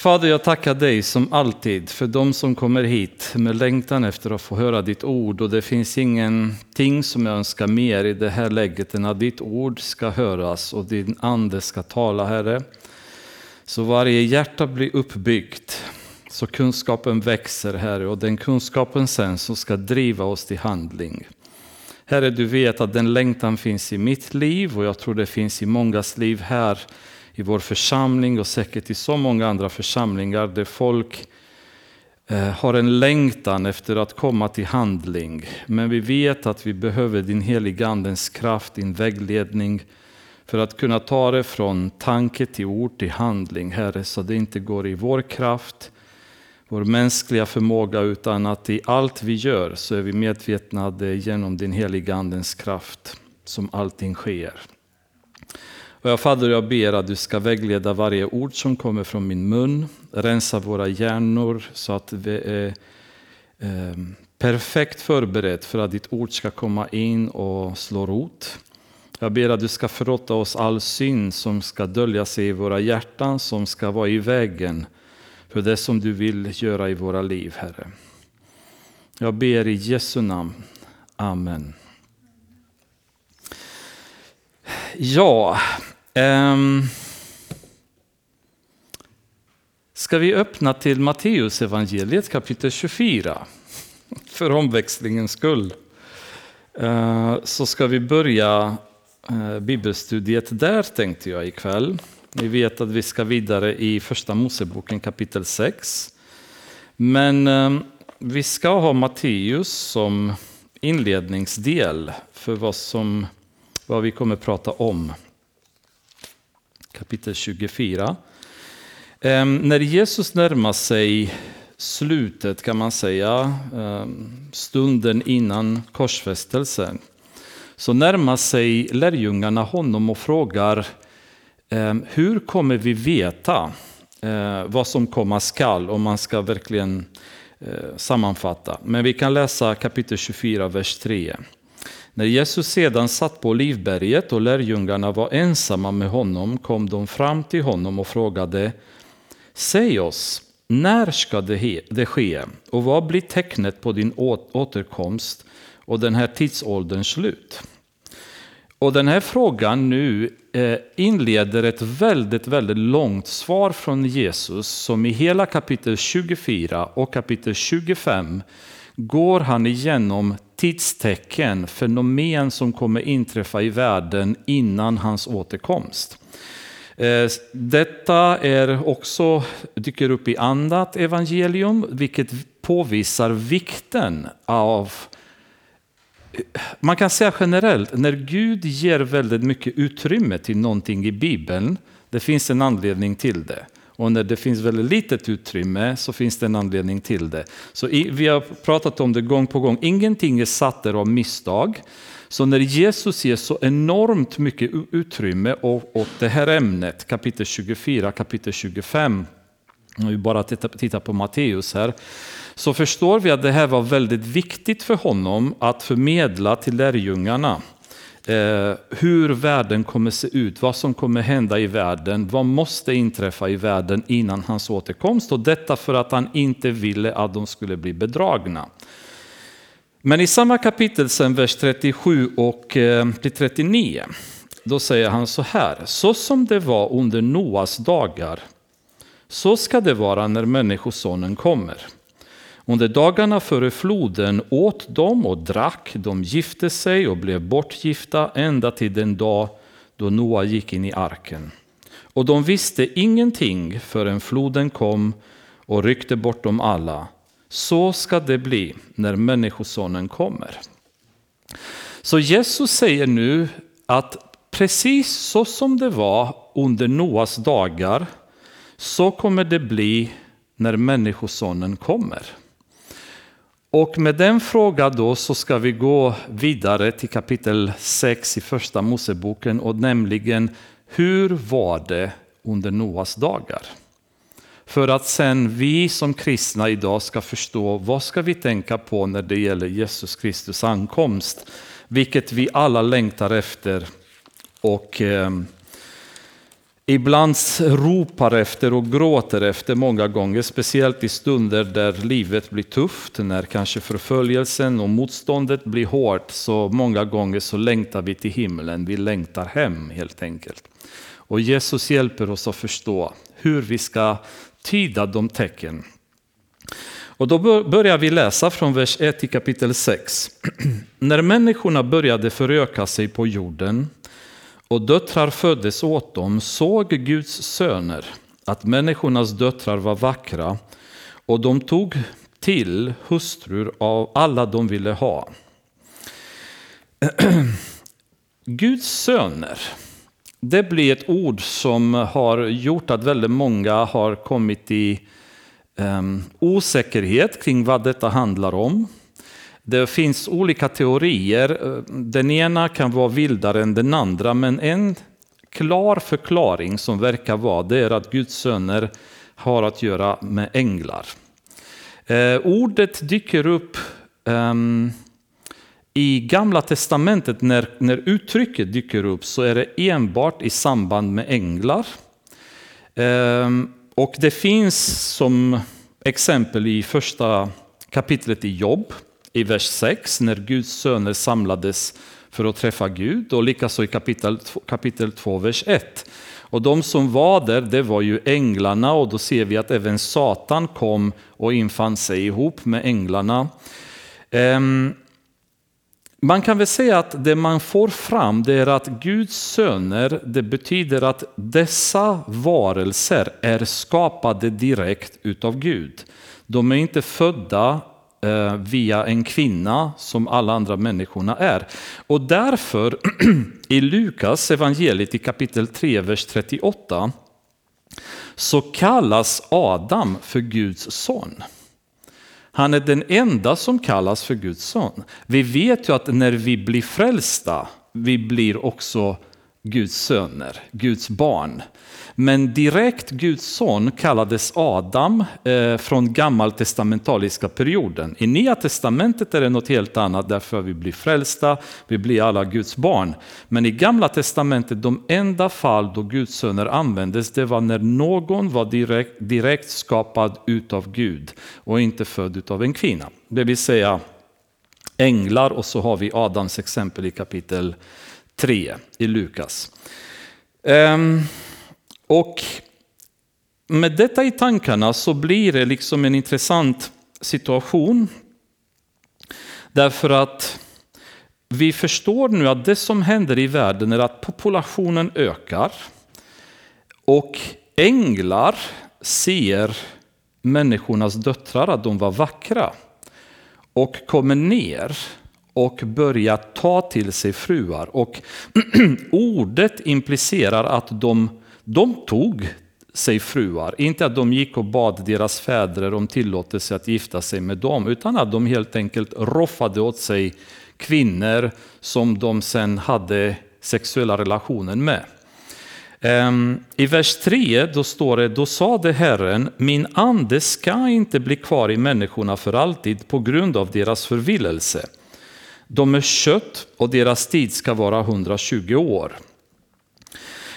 Fader, jag tackar dig som alltid för de som kommer hit med längtan efter att få höra ditt ord. Och det finns ingenting som jag önskar mer i det här läget än att ditt ord ska höras och din ande ska tala, Herre. Så varje hjärta blir uppbyggt, så kunskapen växer, Herre. Och den kunskapen sen som ska driva oss till handling. Herre, du vet att den längtan finns i mitt liv och jag tror det finns i mångas liv här i vår församling och säkert i så många andra församlingar där folk eh, har en längtan efter att komma till handling. Men vi vet att vi behöver din heliga Andens kraft, din vägledning för att kunna ta det från tanke till ord till handling, Herre, så det inte går i vår kraft, vår mänskliga förmåga, utan att i allt vi gör så är vi medvetna att det är genom din heliga Andens kraft som allting sker. Och jag Fader, jag ber att du ska vägleda varje ord som kommer från min mun, rensa våra hjärnor så att vi är eh, perfekt förberett för att ditt ord ska komma in och slå rot. Jag ber att du ska förlåta oss all synd som ska dölja sig i våra hjärtan, som ska vara i vägen för det som du vill göra i våra liv, Herre. Jag ber i Jesu namn. Amen. Ja, um, ska vi öppna till Matteus evangeliet kapitel 24? För omväxlingens skull. Uh, så ska vi börja uh, bibelstudiet där tänkte jag ikväll. Ni vet att vi ska vidare i första Moseboken kapitel 6. Men um, vi ska ha Matteus som inledningsdel för vad som vad vi kommer prata om. Kapitel 24. Ehm, när Jesus närmar sig slutet kan man säga, ehm, stunden innan korsfästelsen, så närmar sig lärjungarna honom och frågar ehm, hur kommer vi veta eh, vad som komma skall om man ska verkligen eh, sammanfatta. Men vi kan läsa kapitel 24, vers 3. När Jesus sedan satt på Olivberget och lärjungarna var ensamma med honom kom de fram till honom och frågade Säg oss, när ska det ske och vad blir tecknet på din återkomst och den här tidsålderns slut? Och den här frågan nu eh, inleder ett väldigt, väldigt långt svar från Jesus som i hela kapitel 24 och kapitel 25 går han igenom tidstecken, fenomen som kommer inträffa i världen innan hans återkomst. Eh, detta är också, dyker upp i annat evangelium, vilket påvisar vikten av man kan säga generellt, när Gud ger väldigt mycket utrymme till någonting i Bibeln, det finns en anledning till det. Och när det finns väldigt litet utrymme så finns det en anledning till det. Så vi har pratat om det gång på gång, ingenting är satt där av misstag. Så när Jesus ger så enormt mycket utrymme åt det här ämnet, kapitel 24, kapitel 25, om vi bara tittar på Matteus här, så förstår vi att det här var väldigt viktigt för honom att förmedla till lärjungarna eh, hur världen kommer se ut, vad som kommer hända i världen, vad måste inträffa i världen innan hans återkomst. Och detta för att han inte ville att de skulle bli bedragna. Men i samma kapitel, sen vers 37 och eh, 39, då säger han så här. Så som det var under Noas dagar, så ska det vara när Människosonen kommer. Under dagarna före floden åt de och drack, de gifte sig och blev bortgifta ända till den dag då Noa gick in i arken. Och de visste ingenting förrän floden kom och ryckte bort dem alla. Så ska det bli när Människosonen kommer. Så Jesus säger nu att precis så som det var under Noas dagar så kommer det bli när Människosonen kommer. Och med den frågan då så ska vi gå vidare till kapitel 6 i första Moseboken och nämligen hur var det under Noas dagar? För att sen vi som kristna idag ska förstå vad ska vi tänka på när det gäller Jesus Kristus ankomst, vilket vi alla längtar efter och eh, ibland ropar efter och gråter efter många gånger, speciellt i stunder där livet blir tufft, när kanske förföljelsen och motståndet blir hårt, så många gånger så längtar vi till himlen, vi längtar hem helt enkelt. Och Jesus hjälper oss att förstå hur vi ska tyda de tecken. Och då börjar vi läsa från vers 1 i kapitel 6. När människorna började föröka sig på jorden och döttrar föddes åt dem såg Guds söner att människornas döttrar var vackra och de tog till hustrur av alla de ville ha. Guds söner, det blir ett ord som har gjort att väldigt många har kommit i um, osäkerhet kring vad detta handlar om. Det finns olika teorier. Den ena kan vara vildare än den andra, men en klar förklaring som verkar vara det är att Guds söner har att göra med änglar. Eh, ordet dyker upp eh, i Gamla Testamentet, när, när uttrycket dyker upp, så är det enbart i samband med änglar. Eh, och det finns som exempel i första kapitlet i Jobb, i vers 6, när Guds söner samlades för att träffa Gud, och likaså i kapitel, kapitel 2, vers 1. Och de som var där, det var ju änglarna, och då ser vi att även Satan kom och infann sig ihop med änglarna. Um, man kan väl säga att det man får fram det är att Guds söner, det betyder att dessa varelser är skapade direkt utav Gud. De är inte födda eh, via en kvinna som alla andra människorna är. Och därför i Lukas evangeliet i kapitel 3, vers 38 så kallas Adam för Guds son. Han är den enda som kallas för Guds son. Vi vet ju att när vi blir frälsta, vi blir också Guds söner, Guds barn. Men direkt Guds son kallades Adam eh, från gammaltestamentaliska perioden. I Nya testamentet är det något helt annat därför vi blir frälsta, vi blir alla Guds barn. Men i gamla testamentet, de enda fall då Guds söner användes, det var när någon var direkt, direkt skapad utav Gud och inte född utav en kvinna. Det vill säga änglar och så har vi Adams exempel i kapitel 3 i Lukas. Um, och med detta i tankarna så blir det liksom en intressant situation. Därför att vi förstår nu att det som händer i världen är att populationen ökar. Och änglar ser människornas döttrar, att de var vackra. Och kommer ner och börjar ta till sig fruar. Och ordet implicerar att de de tog sig fruar, inte att de gick och bad deras fäder om tillåtelse att gifta sig med dem, utan att de helt enkelt roffade åt sig kvinnor som de sen hade sexuella relationer med. Ehm, I vers 3 då står det, då sade Herren, min ande ska inte bli kvar i människorna för alltid på grund av deras förvillelse. De är kött och deras tid ska vara 120 år.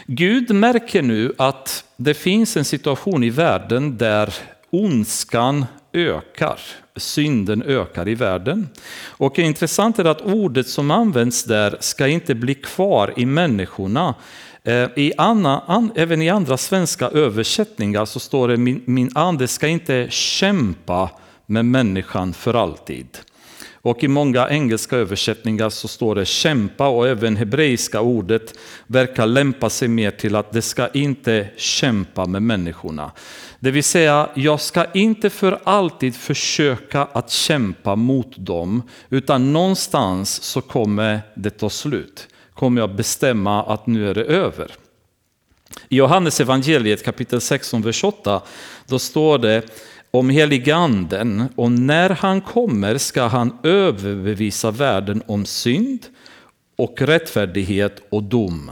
Gud märker nu att det finns en situation i världen där ondskan ökar, synden ökar i världen. Och intressant är att ordet som används där ska inte bli kvar i människorna. Eh, I Anna, an, även i andra svenska översättningar så står det min, min ande ska inte kämpa med människan för alltid. Och i många engelska översättningar så står det kämpa och även hebreiska ordet verkar lämpa sig mer till att det ska inte kämpa med människorna. Det vill säga, jag ska inte för alltid försöka att kämpa mot dem, utan någonstans så kommer det ta slut. Kommer jag bestämma att nu är det över. I Johannes evangeliet kapitel 16, vers 8, då står det om heliganden och när han kommer ska han överbevisa världen om synd och rättfärdighet och dom.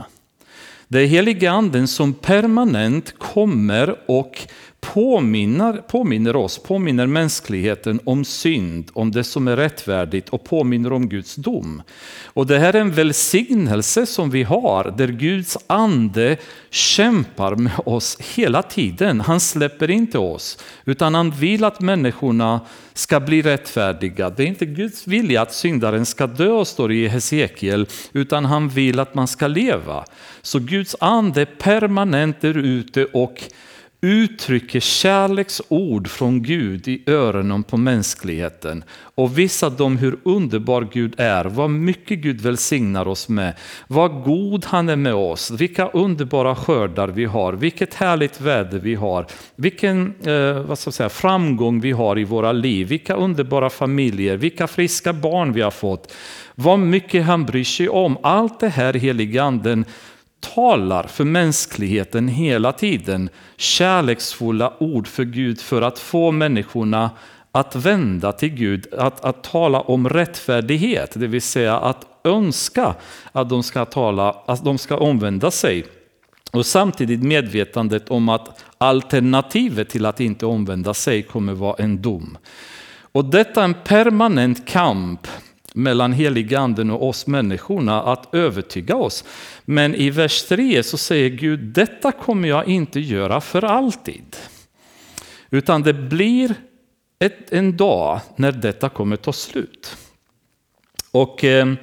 Det är heliganden som permanent kommer och påminner, påminner oss, påminner mänskligheten om synd, om det som är rättfärdigt och påminner om Guds dom. Och det här är en välsignelse som vi har, där Guds ande kämpar med oss hela tiden. Han släpper inte oss, utan han vill att människorna ska bli rättfärdiga. Det är inte Guds vilja att syndaren ska dö, står det i Hesekiel, utan han vill att man ska leva. Så Guds ande permanent är ute och uttrycker kärleksord från Gud i öronen på mänskligheten och visar dem hur underbar Gud är, vad mycket Gud välsignar oss med, vad god han är med oss, vilka underbara skördar vi har, vilket härligt väder vi har, vilken eh, vad ska jag säga, framgång vi har i våra liv, vilka underbara familjer, vilka friska barn vi har fått, vad mycket han bryr sig om. Allt det här heliganden talar för mänskligheten hela tiden kärleksfulla ord för Gud för att få människorna att vända till Gud, att, att tala om rättfärdighet, det vill säga att önska att de ska, tala, att de ska omvända sig. Och samtidigt medvetandet om att alternativet till att inte omvända sig kommer vara en dom. Och detta är en permanent kamp mellan heliganden och oss människorna att övertyga oss. Men i vers 3 så säger Gud, detta kommer jag inte göra för alltid. Utan det blir ett, en dag när detta kommer ta slut. Och eh,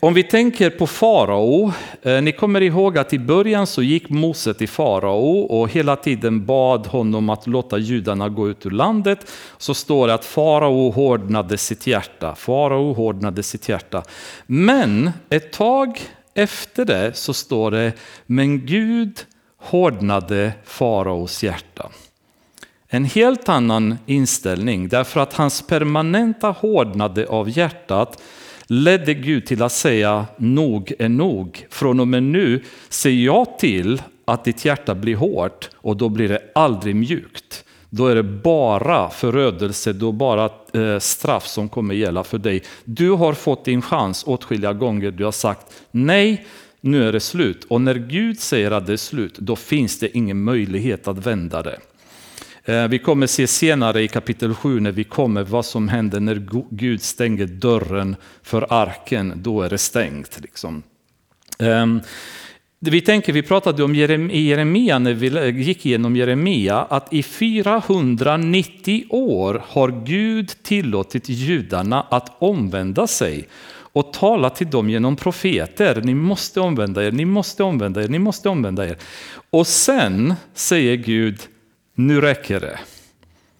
om vi tänker på farao, eh, ni kommer ihåg att i början så gick Mose till farao och hela tiden bad honom att låta judarna gå ut ur landet. Så står det att farao hårdnade sitt hjärta. Farao hårdnade sitt hjärta. Men ett tag efter det så står det, men Gud hårdnade faraos hjärta. En helt annan inställning därför att hans permanenta hårdnade av hjärtat ledde Gud till att säga nog är nog. Från och med nu ser jag till att ditt hjärta blir hårt och då blir det aldrig mjukt. Då är det bara förödelse, då bara eh, straff som kommer gälla för dig. Du har fått din chans åtskilliga gånger, du har sagt nej, nu är det slut. Och när Gud säger att det är slut, då finns det ingen möjlighet att vända det. Eh, vi kommer se senare i kapitel 7 när vi kommer vad som händer när Gud stänger dörren för arken. Då är det stängt. Liksom. Ehm, vi tänker, vi pratade om Jeremia när vi gick igenom Jeremia, att i 490 år har Gud tillåtit judarna att omvända sig och tala till dem genom profeter. Ni måste omvända er, ni måste omvända er, ni måste omvända er. Och sen säger Gud, nu räcker det.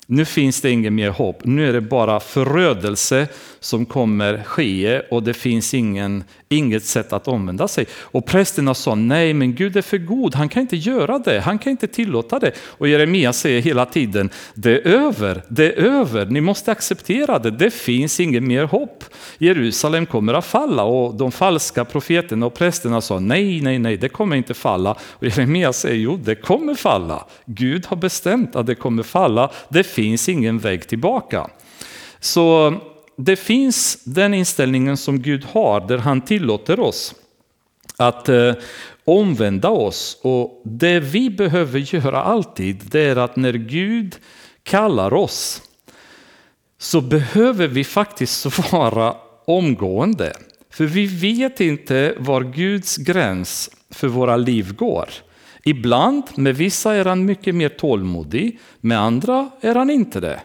Nu finns det inget mer hopp. Nu är det bara förödelse som kommer ske och det finns ingen, inget sätt att omvända sig. Och prästerna sa nej, men Gud är för god. Han kan inte göra det. Han kan inte tillåta det. Och Jeremia säger hela tiden, det är över, det är över. Ni måste acceptera det. Det finns inget mer hopp. Jerusalem kommer att falla och de falska profeterna och prästerna sa nej, nej, nej, det kommer inte falla. Och Jeremia säger jo, det kommer falla. Gud har bestämt att det kommer falla. Det finns ingen väg tillbaka. Så det finns den inställningen som Gud har där han tillåter oss att eh, omvända oss. Och det vi behöver göra alltid det är att när Gud kallar oss så behöver vi faktiskt svara omgående. För vi vet inte var Guds gräns för våra liv går. Ibland, med vissa är han mycket mer tålmodig, med andra är han inte det.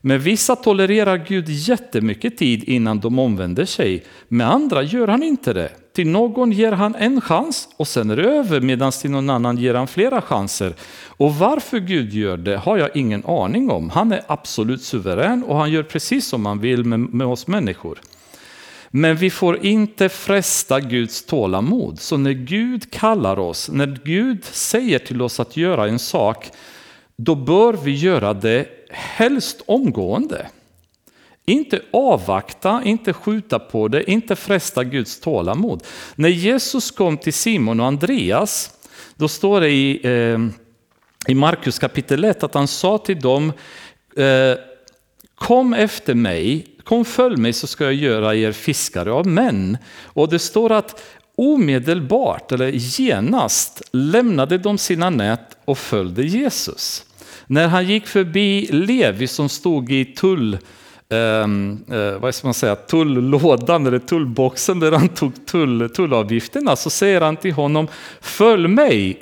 Med vissa tolererar Gud jättemycket tid innan de omvänder sig, med andra gör han inte det. Till någon ger han en chans och sen är det över, medan till någon annan ger han flera chanser. Och varför Gud gör det har jag ingen aning om. Han är absolut suverän och han gör precis som han vill med, med oss människor. Men vi får inte fresta Guds tålamod. Så när Gud kallar oss, när Gud säger till oss att göra en sak, då bör vi göra det helst omgående. Inte avvakta, inte skjuta på det, inte fresta Guds tålamod. När Jesus kom till Simon och Andreas, då står det i, eh, i Markus kapitel 1 att han sa till dem, eh, kom efter mig, kom följ mig så ska jag göra er fiskare av män. Och det står att omedelbart eller genast lämnade de sina nät och följde Jesus. När han gick förbi Levi som stod i tull, ehm, eh, vad ska man säga, tullådan eller tullboxen där han tog tull, tullavgifterna så säger han till honom Följ mig!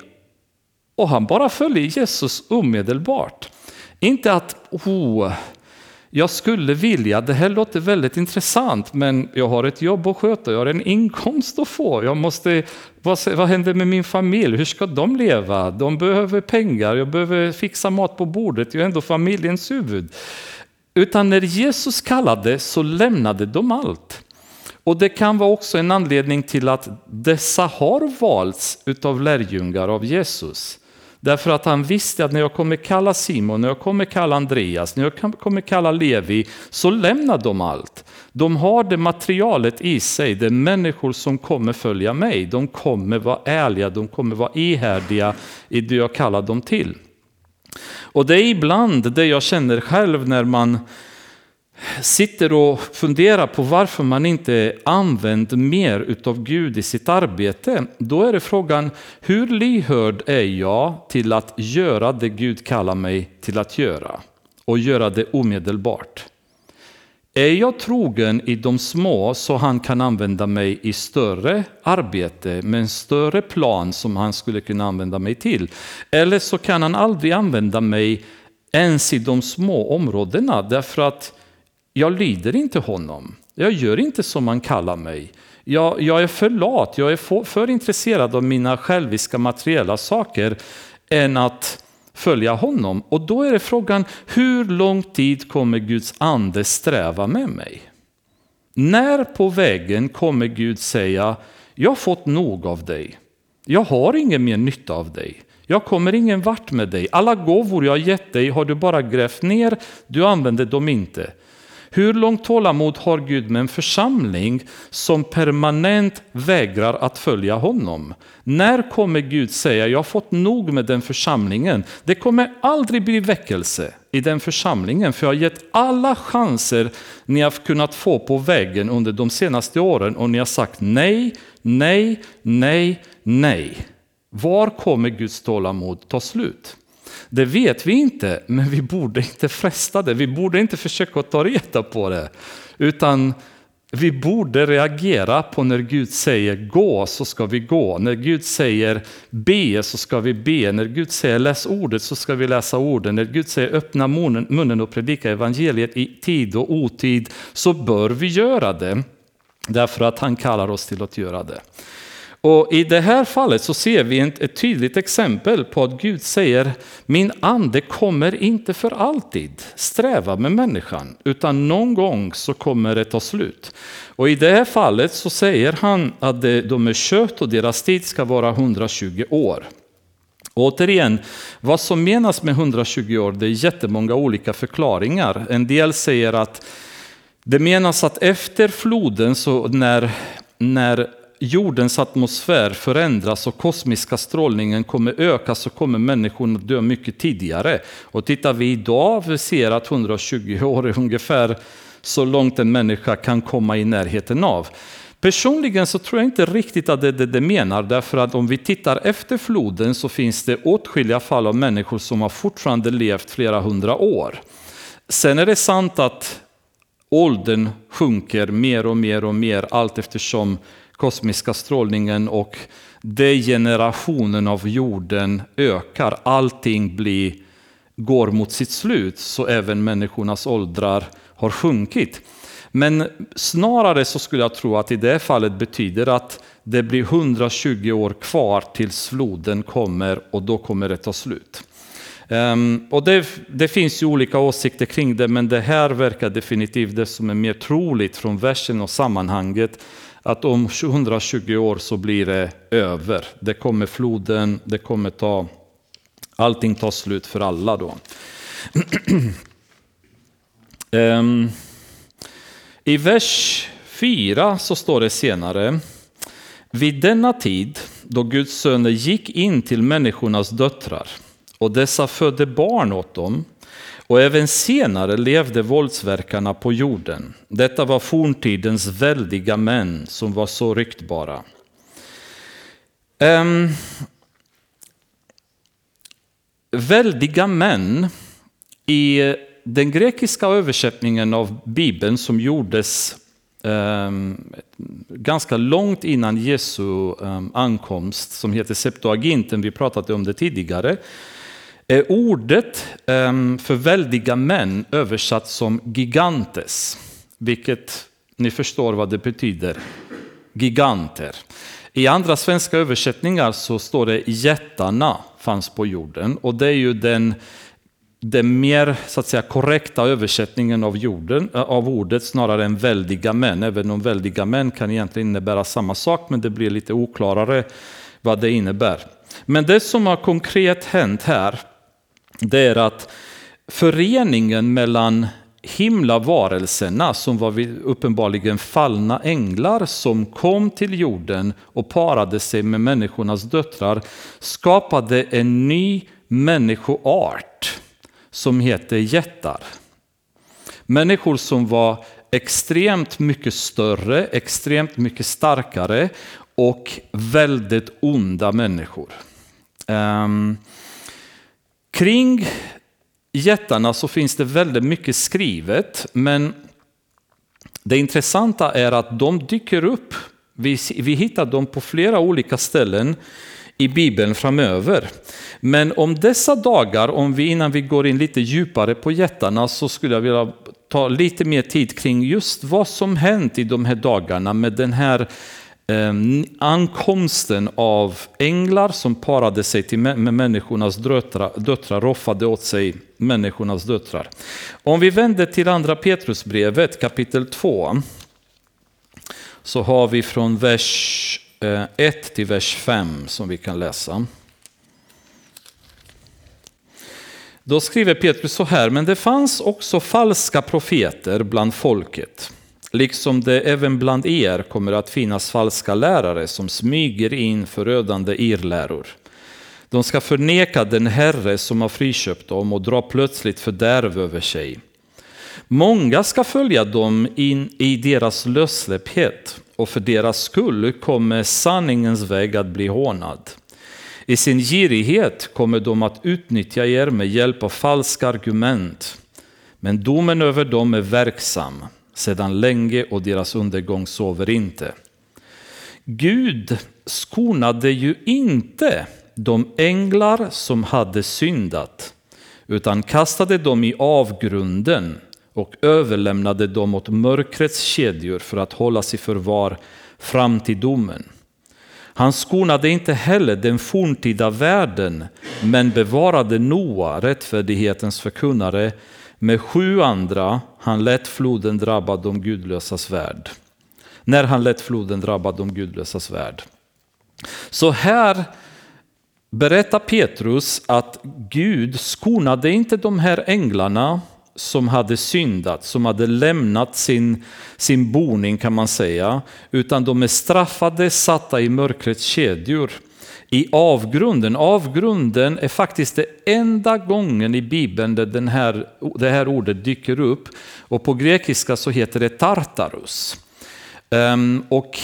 Och han bara följer Jesus omedelbart. Inte att oh, jag skulle vilja, det här låter väldigt intressant, men jag har ett jobb att sköta, jag har en inkomst att få, jag måste, vad, vad händer med min familj, hur ska de leva? De behöver pengar, jag behöver fixa mat på bordet, jag är ändå familjens huvud. Utan när Jesus kallade så lämnade de allt. Och det kan vara också en anledning till att dessa har valts utav lärjungar av Jesus. Därför att han visste att när jag kommer kalla Simon, när jag kommer kalla Andreas, när jag kommer kalla Levi, så lämnar de allt. De har det materialet i sig, det är människor som kommer följa mig. De kommer vara ärliga, de kommer vara ihärdiga i det jag kallar dem till. Och det är ibland det jag känner själv när man sitter och funderar på varför man inte använder mer utav Gud i sitt arbete, då är det frågan hur lyhörd är jag till att göra det Gud kallar mig till att göra och göra det omedelbart. Är jag trogen i de små så han kan använda mig i större arbete med en större plan som han skulle kunna använda mig till? Eller så kan han aldrig använda mig ens i de små områdena därför att jag lyder inte honom. Jag gör inte som han kallar mig. Jag, jag är för lat, jag är för, för intresserad av mina själviska materiella saker än att följa honom. Och då är det frågan, hur lång tid kommer Guds ande sträva med mig? När på vägen kommer Gud säga, jag har fått nog av dig. Jag har ingen mer nytta av dig. Jag kommer ingen vart med dig. Alla gåvor jag gett dig har du bara grävt ner, du använder dem inte. Hur långt tålamod har Gud med en församling som permanent vägrar att följa honom? När kommer Gud säga, jag har fått nog med den församlingen. Det kommer aldrig bli väckelse i den församlingen, för jag har gett alla chanser ni har kunnat få på vägen under de senaste åren och ni har sagt nej, nej, nej, nej. Var kommer Guds tålamod ta slut? Det vet vi inte, men vi borde inte fresta det. Vi borde inte försöka ta reda på det. Utan vi borde reagera på när Gud säger gå så ska vi gå. När Gud säger be så ska vi be. När Gud säger läs ordet så ska vi läsa orden. När Gud säger öppna munnen och predika evangeliet i tid och otid så bör vi göra det. Därför att han kallar oss till att göra det. Och I det här fallet så ser vi ett tydligt exempel på att Gud säger min ande kommer inte för alltid sträva med människan utan någon gång så kommer det ta slut. Och I det här fallet så säger han att de är kött och deras tid ska vara 120 år. Och återigen, vad som menas med 120 år, det är jättemånga olika förklaringar. En del säger att det menas att efter floden, så när, när jordens atmosfär förändras och kosmiska strålningen kommer öka så kommer människorna dö mycket tidigare. Och tittar vi idag, vi ser att 120 år är ungefär så långt en människa kan komma i närheten av. Personligen så tror jag inte riktigt att det är det det menar, därför att om vi tittar efter floden så finns det åtskilliga fall av människor som har fortfarande levt flera hundra år. Sen är det sant att åldern sjunker mer och mer och mer allt eftersom kosmiska strålningen och degenerationen av jorden ökar. Allting blir, går mot sitt slut, så även människornas åldrar har sjunkit. Men snarare så skulle jag tro att i det fallet betyder att det blir 120 år kvar tills floden kommer och då kommer det ta slut. Um, och det, det, finns ju olika åsikter kring det, men det här verkar definitivt det som är mer troligt från versen och sammanhanget att om 120 år så blir det över. Det kommer floden, det kommer ta, allting tar slut för alla då. um, I vers 4 så står det senare, vid denna tid då Guds söner gick in till människornas döttrar och dessa födde barn åt dem och även senare levde våldsverkarna på jorden. Detta var forntidens väldiga män som var så ryktbara. Um, väldiga män i den grekiska översättningen av Bibeln som gjordes um, ganska långt innan Jesu um, ankomst, som heter Septuaginten, vi pratade om det tidigare, är ordet ehm, för väldiga män översatt som gigantes, vilket ni förstår vad det betyder. Giganter. I andra svenska översättningar så står det jättarna fanns på jorden och det är ju den den mer så att säga, korrekta översättningen av, jorden, eh, av ordet snarare än väldiga män. Även om väldiga män kan egentligen innebära samma sak, men det blir lite oklarare vad det innebär. Men det som har konkret hänt här, det är att föreningen mellan himlavarelserna som var uppenbarligen fallna änglar som kom till jorden och parade sig med människornas döttrar skapade en ny människoart som heter jättar. Människor som var extremt mycket större, extremt mycket starkare och väldigt onda människor. Um, kring jättarna så finns det väldigt mycket skrivet, men det intressanta är att de dyker upp. Vi, vi hittar dem på flera olika ställen i Bibeln framöver. Men om dessa dagar, om vi innan vi går in lite djupare på jättarna, så skulle jag vilja ta lite mer tid kring just vad som hänt i de här dagarna med den här Ehm, ankomsten av änglar som parade sig till, med människornas döttrar, döttrar, roffade åt sig människornas döttrar. Om vi vänder till andra Petrusbrevet kapitel 2 så har vi från vers 1 eh, till vers 5 som vi kan läsa. Då skriver Petrus så här, men det fanns också falska profeter bland folket, liksom det även bland er kommer att finnas falska lärare som smyger in förödande irrläror. De ska förneka den Herre som har friköpt dem och dra plötsligt fördärv över sig. Många ska följa dem in i deras lössläpphet och för deras skull kommer sanningens väg att bli hånad. I sin girighet kommer de att utnyttja er med hjälp av falska argument. Men domen över dem är verksam sedan länge och deras undergång sover inte. Gud skonade ju inte de änglar som hade syndat utan kastade dem i avgrunden och överlämnade dem åt mörkrets kedjor för att hållas i förvar fram till domen. Han skonade inte heller den forntida världen, men bevarade Noa, rättfärdighetens förkunnare, med sju andra. Han lät floden drabba de gudlösas värld. När han lät floden drabba de gudlösas värld. Så här berättar Petrus att Gud skonade inte de här änglarna som hade syndat, som hade lämnat sin, sin boning kan man säga, utan de är straffade, satta i mörkrets kedjor. I avgrunden, avgrunden är faktiskt den enda gången i Bibeln där den här, det här ordet dyker upp. Och på grekiska så heter det Tartarus. Um, och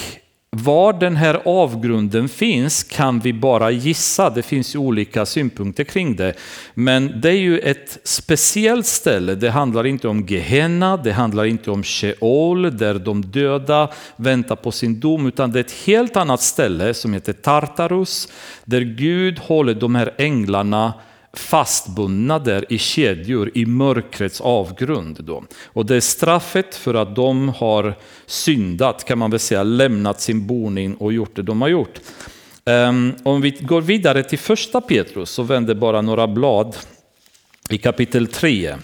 var den här avgrunden finns kan vi bara gissa, det finns ju olika synpunkter kring det. Men det är ju ett speciellt ställe, det handlar inte om Gehenna, det handlar inte om Sheol där de döda väntar på sin dom, utan det är ett helt annat ställe som heter Tartarus, där Gud håller de här änglarna fastbundna där i kedjor i mörkrets avgrund. Då. Och det är straffet för att de har syndat, kan man väl säga, lämnat sin boning och gjort det de har gjort. Ehm, om vi går vidare till första Petrus och vänder bara några blad i kapitel 3.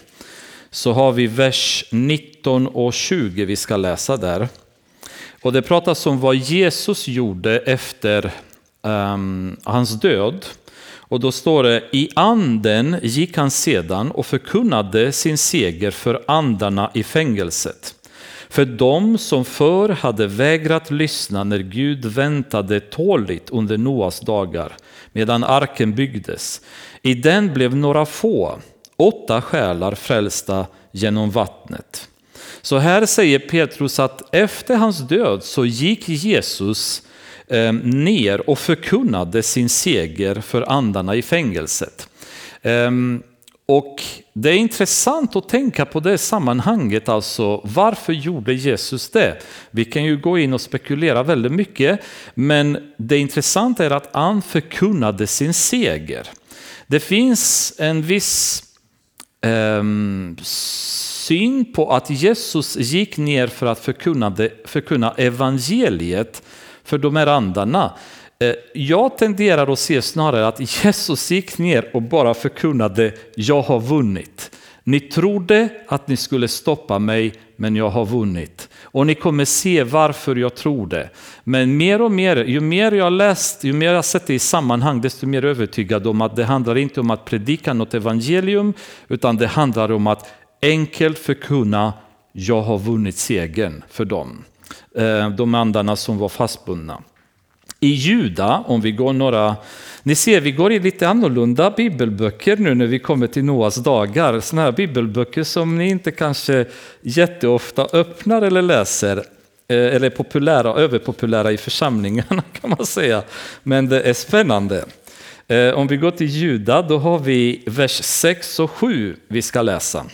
Så har vi vers 19 och 20 vi ska läsa där. Och det pratas om vad Jesus gjorde efter um, hans död. Och då står det, i anden gick han sedan och förkunnade sin seger för andarna i fängelset. För de som förr hade vägrat lyssna när Gud väntade tåligt under Noas dagar, medan arken byggdes. I den blev några få, åtta själar frälsta genom vattnet. Så här säger Petrus att efter hans död så gick Jesus Eh, ner och förkunnade sin seger för andarna i fängelset. Ehm, och det är intressant att tänka på det sammanhanget, alltså varför gjorde Jesus det? Vi kan ju gå in och spekulera väldigt mycket, men det intressanta är att han förkunnade sin seger. Det finns en viss ehm, syn på att Jesus gick ner för att förkunna, förkunna evangeliet för de här andarna. Eh, jag tenderar att se snarare att Jesus gick ner och bara förkunnade jag har vunnit. Ni trodde att ni skulle stoppa mig, men jag har vunnit. Och ni kommer se varför jag tror det. Men mer och mer, ju mer jag har läst, ju mer jag sett det i sammanhang, desto mer övertygad om att det handlar inte om att predika något evangelium, utan det handlar om att enkelt förkunna, jag har vunnit segern för dem. Eh, de andarna som var fastbundna. I Juda, om vi går några, ni ser vi går i lite annorlunda bibelböcker nu när vi kommer till Noas dagar. Sådana här bibelböcker som ni inte kanske jätteofta öppnar eller läser. Eh, eller populära, överpopulära i församlingarna kan man säga. Men det är spännande. Eh, om vi går till Juda, då har vi vers 6 och 7 vi ska läsa.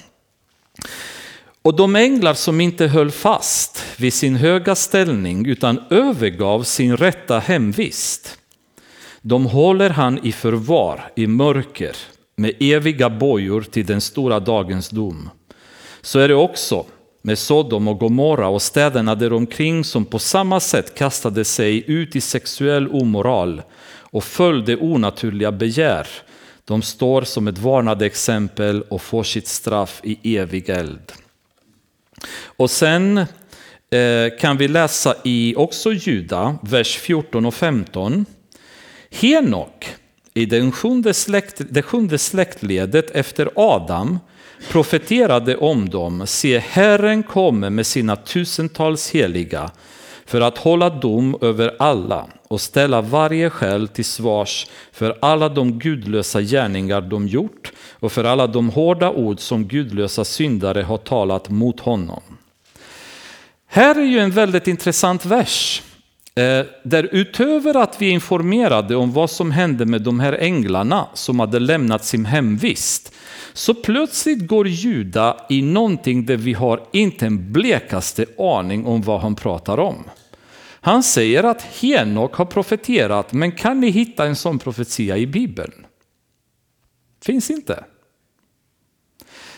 Och de änglar som inte höll fast vid sin höga ställning utan övergav sin rätta hemvist, de håller han i förvar i mörker med eviga bojor till den stora dagens dom. Så är det också med Sodom och Gomorra och städerna däromkring som på samma sätt kastade sig ut i sexuell omoral och följde onaturliga begär. De står som ett varnande exempel och får sitt straff i evig eld. Och sen eh, kan vi läsa i också Juda, vers 14 och 15. Henok i den sjunde släkt, det sjunde släktledet efter Adam profeterade om dem, se Herren kommer med sina tusentals heliga för att hålla dom över alla och ställa varje själ till svars för alla de gudlösa gärningar de gjort och för alla de hårda ord som gudlösa syndare har talat mot honom. Här är ju en väldigt intressant vers. Eh, där utöver att vi informerade om vad som hände med de här änglarna som hade lämnat sin hemvist, så plötsligt går Juda i någonting där vi har inte en blekaste aning om vad han pratar om. Han säger att Henok har profeterat, men kan ni hitta en sån profetia i Bibeln? Finns inte.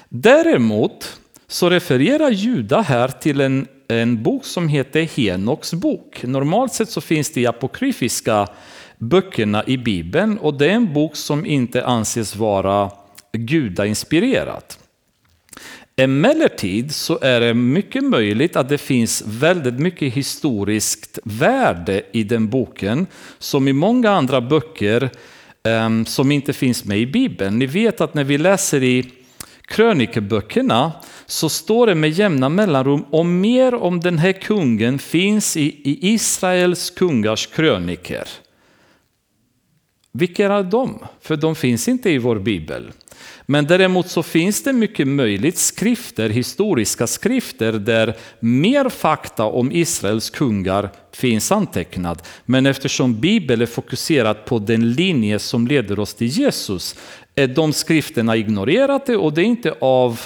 Däremot så refererar Juda här till en, en bok som heter Henoks bok. Normalt sett så finns det i apokryfiska böckerna i Bibeln och det är en bok som inte anses vara gudainspirerad. Emellertid så är det mycket möjligt att det finns väldigt mycket historiskt värde i den boken som i många andra böcker ehm, som inte finns med i Bibeln. Ni vet att när vi läser i krönikeböckerna så står det med jämna mellanrum om mer om den här kungen finns i, i Israels kungars kröniker. Vilka är de? För de finns inte i vår bibel. Men däremot så finns det mycket möjligt skrifter, historiska skrifter där mer fakta om Israels kungar finns antecknad. Men eftersom Bibeln är fokuserad på den linje som leder oss till Jesus Eh, de skrifterna ignorerade och det är inte av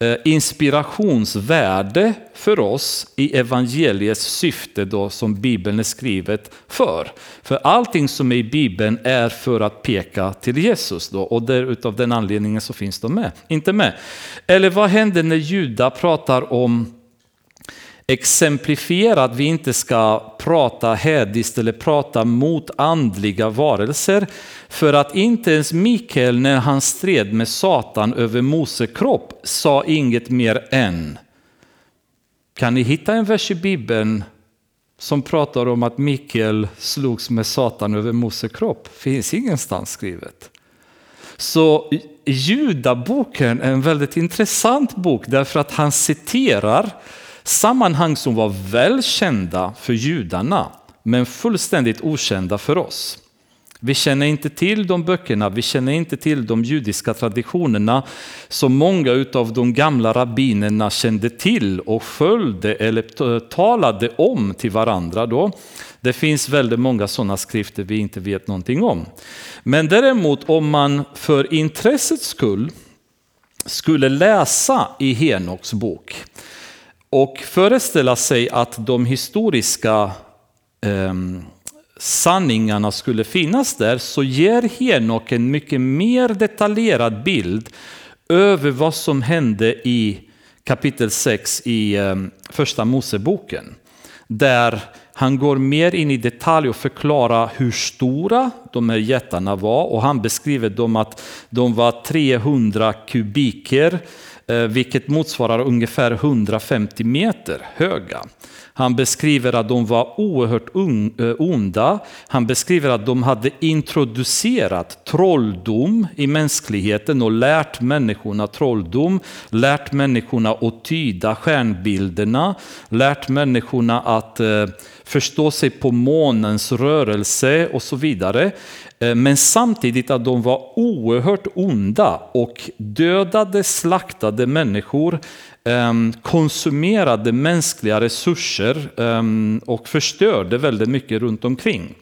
eh, inspirationsvärde för oss i evangeliets syfte då som Bibeln är skrivet för. För allting som är i Bibeln är för att peka till Jesus då och där, utav den anledningen så finns de med, inte med. Eller vad händer när Juda pratar om exemplifiera att vi inte ska prata hädiskt eller prata mot andliga varelser. För att inte ens Mikael när han stred med Satan över Mose kropp sa inget mer än. Kan ni hitta en vers i Bibeln som pratar om att Mikael slogs med Satan över Mose kropp? Finns ingenstans skrivet. Så Judaboken är en väldigt intressant bok därför att han citerar Sammanhang som var välkända för judarna men fullständigt okända för oss. Vi känner inte till de böckerna, vi känner inte till de judiska traditionerna som många av de gamla rabbinerna kände till och följde eller talade om till varandra. Då. Det finns väldigt många sådana skrifter vi inte vet någonting om. Men däremot om man för intressets skull skulle läsa i Henoks bok och föreställa sig att de historiska eh, sanningarna skulle finnas där så ger Henok en mycket mer detaljerad bild över vad som hände i kapitel 6 i eh, första Moseboken. Där han går mer in i detalj och förklarar hur stora de här jättarna var och han beskriver dem att de var 300 kubiker eh, Eh, vilket motsvarar ungefär 150 meter höga. Han beskriver att de var oerhört eh, onda. Han beskriver att de hade introducerat trolldom i mänskligheten och lärt människorna trolldom, lärt människorna att tyda stjärnbilderna, lärt människorna att eh, förstå sig på månens rörelse och så vidare. Eh, men samtidigt att de var oerhört onda och dödade, slaktade människor, ehm, konsumerade mänskliga resurser ehm, och förstörde väldigt mycket runt omkring.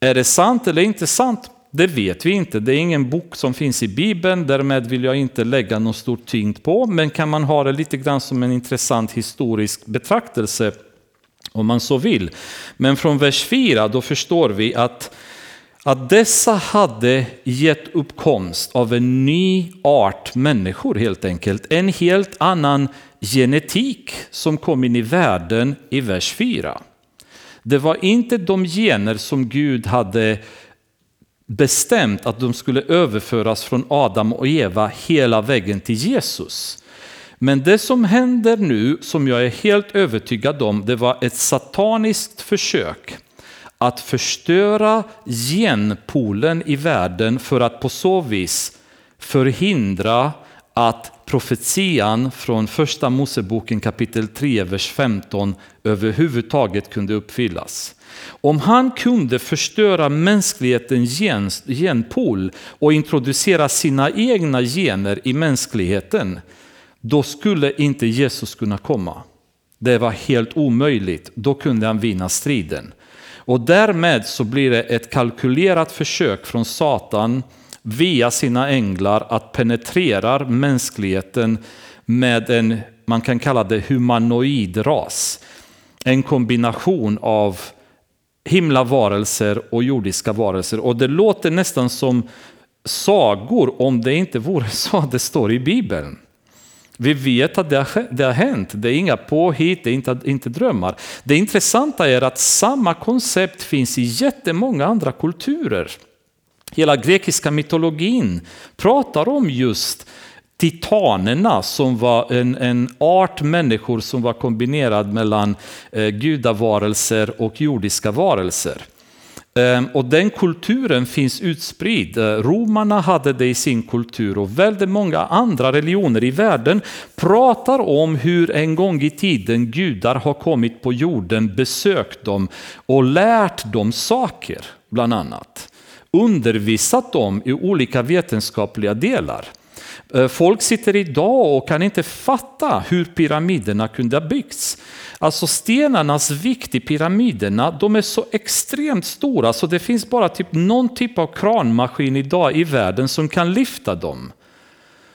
Är det sant eller inte sant? Det vet vi inte. Det är ingen bok som finns i Bibeln, därmed vill jag inte lägga någon stor tyngd på. Men kan man ha det lite grann som en intressant historisk betraktelse om man så vill. Men från vers 4 då förstår vi att, att dessa hade gett uppkomst av en ny art människor helt enkelt. En helt annan genetik som kom in i världen i vers 4. Det var inte de gener som Gud hade bestämt att de skulle överföras från Adam och Eva hela vägen till Jesus. Men det som händer nu, som jag är helt övertygad om, det var ett sataniskt försök att förstöra genpolen i världen för att på så vis förhindra att profetian från första Moseboken kapitel 3, vers 15 överhuvudtaget kunde uppfyllas. Om han kunde förstöra mänsklighetens genpool och introducera sina egna gener i mänskligheten, då skulle inte Jesus kunna komma. Det var helt omöjligt. Då kunde han vinna striden. Och därmed så blir det ett kalkylerat försök från Satan via sina änglar att penetrera mänskligheten med en, man kan kalla det humanoid ras. En kombination av himlavarelser och jordiska varelser. Och det låter nästan som sagor om det inte vore så att det står i Bibeln. Vi vet att det har, det har hänt, det är inga påhitt, det är inte, inte drömmar. Det intressanta är att samma koncept finns i jättemånga andra kulturer. Hela grekiska mytologin pratar om just titanerna som var en, en art människor som var kombinerad mellan eh, gudavarelser och jordiska varelser. Ehm, och den kulturen finns utspridd. Eh, romarna hade det i sin kultur och väldigt många andra religioner i världen pratar om hur en gång i tiden gudar har kommit på jorden, besökt dem och lärt dem saker, bland annat. Undervisat dem i olika vetenskapliga delar. Eh, folk sitter idag och kan inte fatta hur pyramiderna kunde ha byggts. Alltså stenarnas vikt i pyramiderna, de är så extremt stora så det finns bara typ någon typ av kranmaskin idag i världen som kan lyfta dem.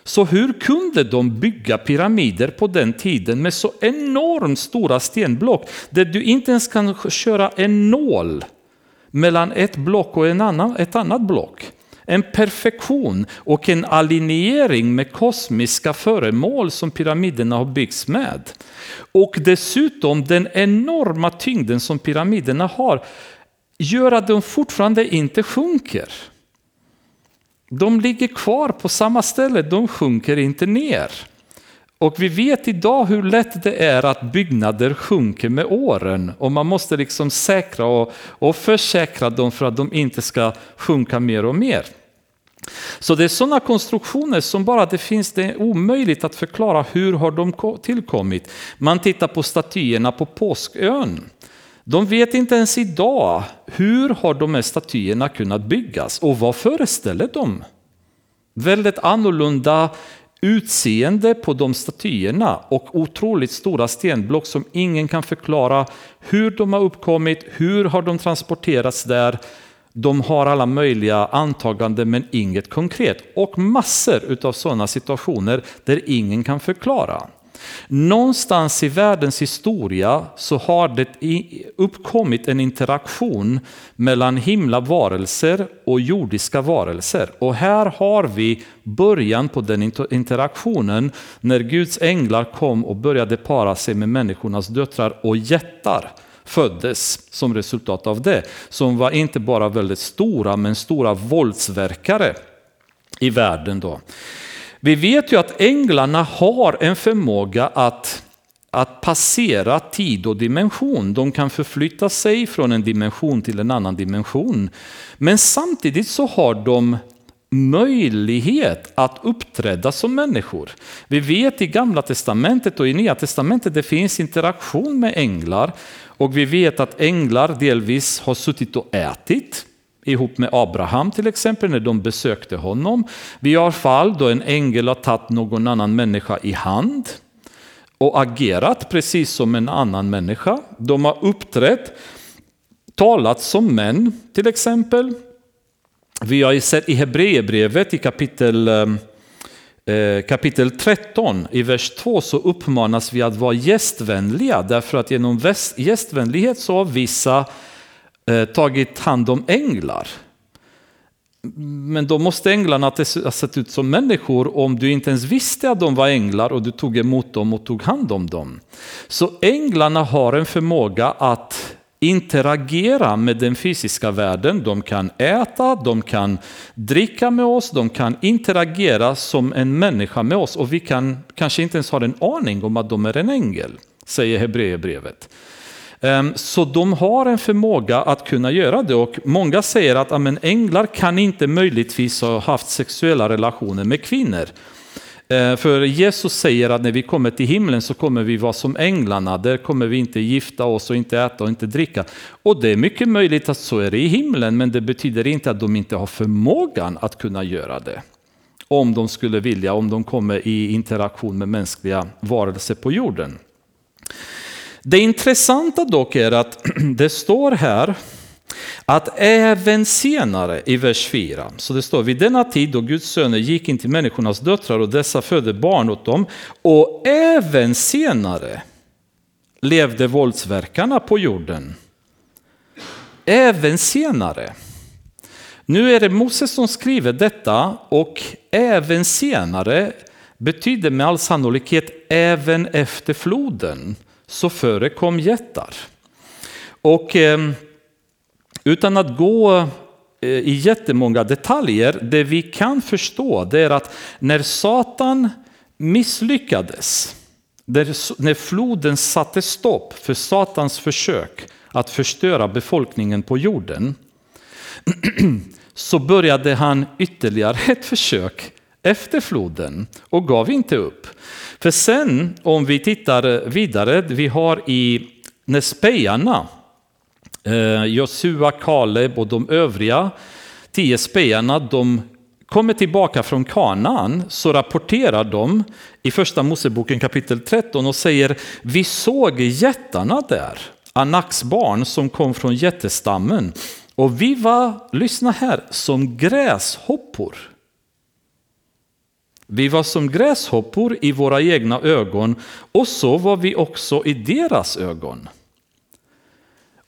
Så hur kunde de bygga pyramider på den tiden med så enormt stora stenblock där du inte ens kan köra en nål mellan ett block och en annan, ett annat block? En perfektion och en alignering med kosmiska föremål som pyramiderna har byggts med. Och dessutom den enorma tyngden som pyramiderna har gör att de fortfarande inte sjunker. De ligger kvar på samma ställe, de sjunker inte ner. Och vi vet idag hur lätt det är att byggnader sjunker med åren och man måste liksom säkra och, och försäkra dem för att de inte ska sjunka mer och mer. Så det är sådana konstruktioner som bara det finns, det är omöjligt att förklara hur har de tillkommit. Man tittar på statyerna på Påskön. De vet inte ens idag hur har de här statyerna kunnat byggas och vad föreställer de? Väldigt annorlunda utseende på de statyerna och otroligt stora stenblock som ingen kan förklara hur de har uppkommit, hur har de transporterats där. De har alla möjliga antaganden men inget konkret och massor av sådana situationer där ingen kan förklara. Någonstans i världens historia så har det uppkommit en interaktion mellan himlavarelser och jordiska varelser. Och här har vi början på den interaktionen när Guds änglar kom och började para sig med människornas döttrar och jättar föddes som resultat av det. Som var inte bara väldigt stora men stora våldsverkare i världen då. Vi vet ju att änglarna har en förmåga att, att passera tid och dimension. De kan förflytta sig från en dimension till en annan dimension. Men samtidigt så har de möjlighet att uppträda som människor. Vi vet i gamla testamentet och i nya testamentet det finns interaktion med änglar och vi vet att änglar delvis har suttit och ätit ihop med Abraham till exempel när de besökte honom. Vi har fall då en ängel har tagit någon annan människa i hand och agerat precis som en annan människa. De har uppträtt, talat som män till exempel. Vi har sett i Hebreerbrevet i kapitel, eh, Eh, kapitel 13 i vers 2 så uppmanas vi att vara gästvänliga därför att genom gästvänlighet så har vissa eh, tagit hand om änglar. Men då måste änglarna ha sett ut som människor om du inte ens visste att de var änglar och du tog emot dem och tog hand om dem. Så änglarna har en förmåga att interagera med den fysiska världen. De kan äta, de kan dricka med oss, de kan interagera som en människa med oss och vi kan kanske inte ens ha en aning om att de är en ängel, säger Hebreerbrevet. Ehm, så de har en förmåga att kunna göra det och många säger att amen, änglar kan inte möjligtvis ha haft sexuella relationer med kvinnor. Eh, för Jesus säger att när vi kommer till himlen så kommer vi vara som änglarna, där kommer vi inte gifta oss och inte äta och inte dricka. Och det är mycket möjligt att så är det i himlen, men det betyder inte att de inte har förmågan att kunna göra det. Om de skulle vilja, om de kommer i interaktion med mänskliga varelser på jorden. Det intressanta dock är att det står här att även senare i vers 4, så det står vid denna tid då Guds söner gick in till människornas döttrar och dessa födde barn åt dem och även senare levde våldsverkarna på jorden. Även senare. Nu är det Moses som skriver detta och även senare betyder med all sannolikhet även efter floden så förekom jättar. Och eh, utan att gå eh, i jättemånga detaljer, det vi kan förstå det är att när Satan misslyckades, när floden satte stopp för Satans försök att förstöra befolkningen på jorden, så började han ytterligare ett försök efter floden och gav inte upp. För sen om vi tittar vidare, vi har i Nespejarna, Eh, Josua, Kaleb och de övriga tio spejarna, de kommer tillbaka från Kanaan så rapporterar de i första Moseboken kapitel 13 och säger vi såg jättarna där, Anaks barn som kom från jättestammen och vi var, lyssna här, som gräshoppor vi var som gräshoppor i våra egna ögon och så var vi också i deras ögon.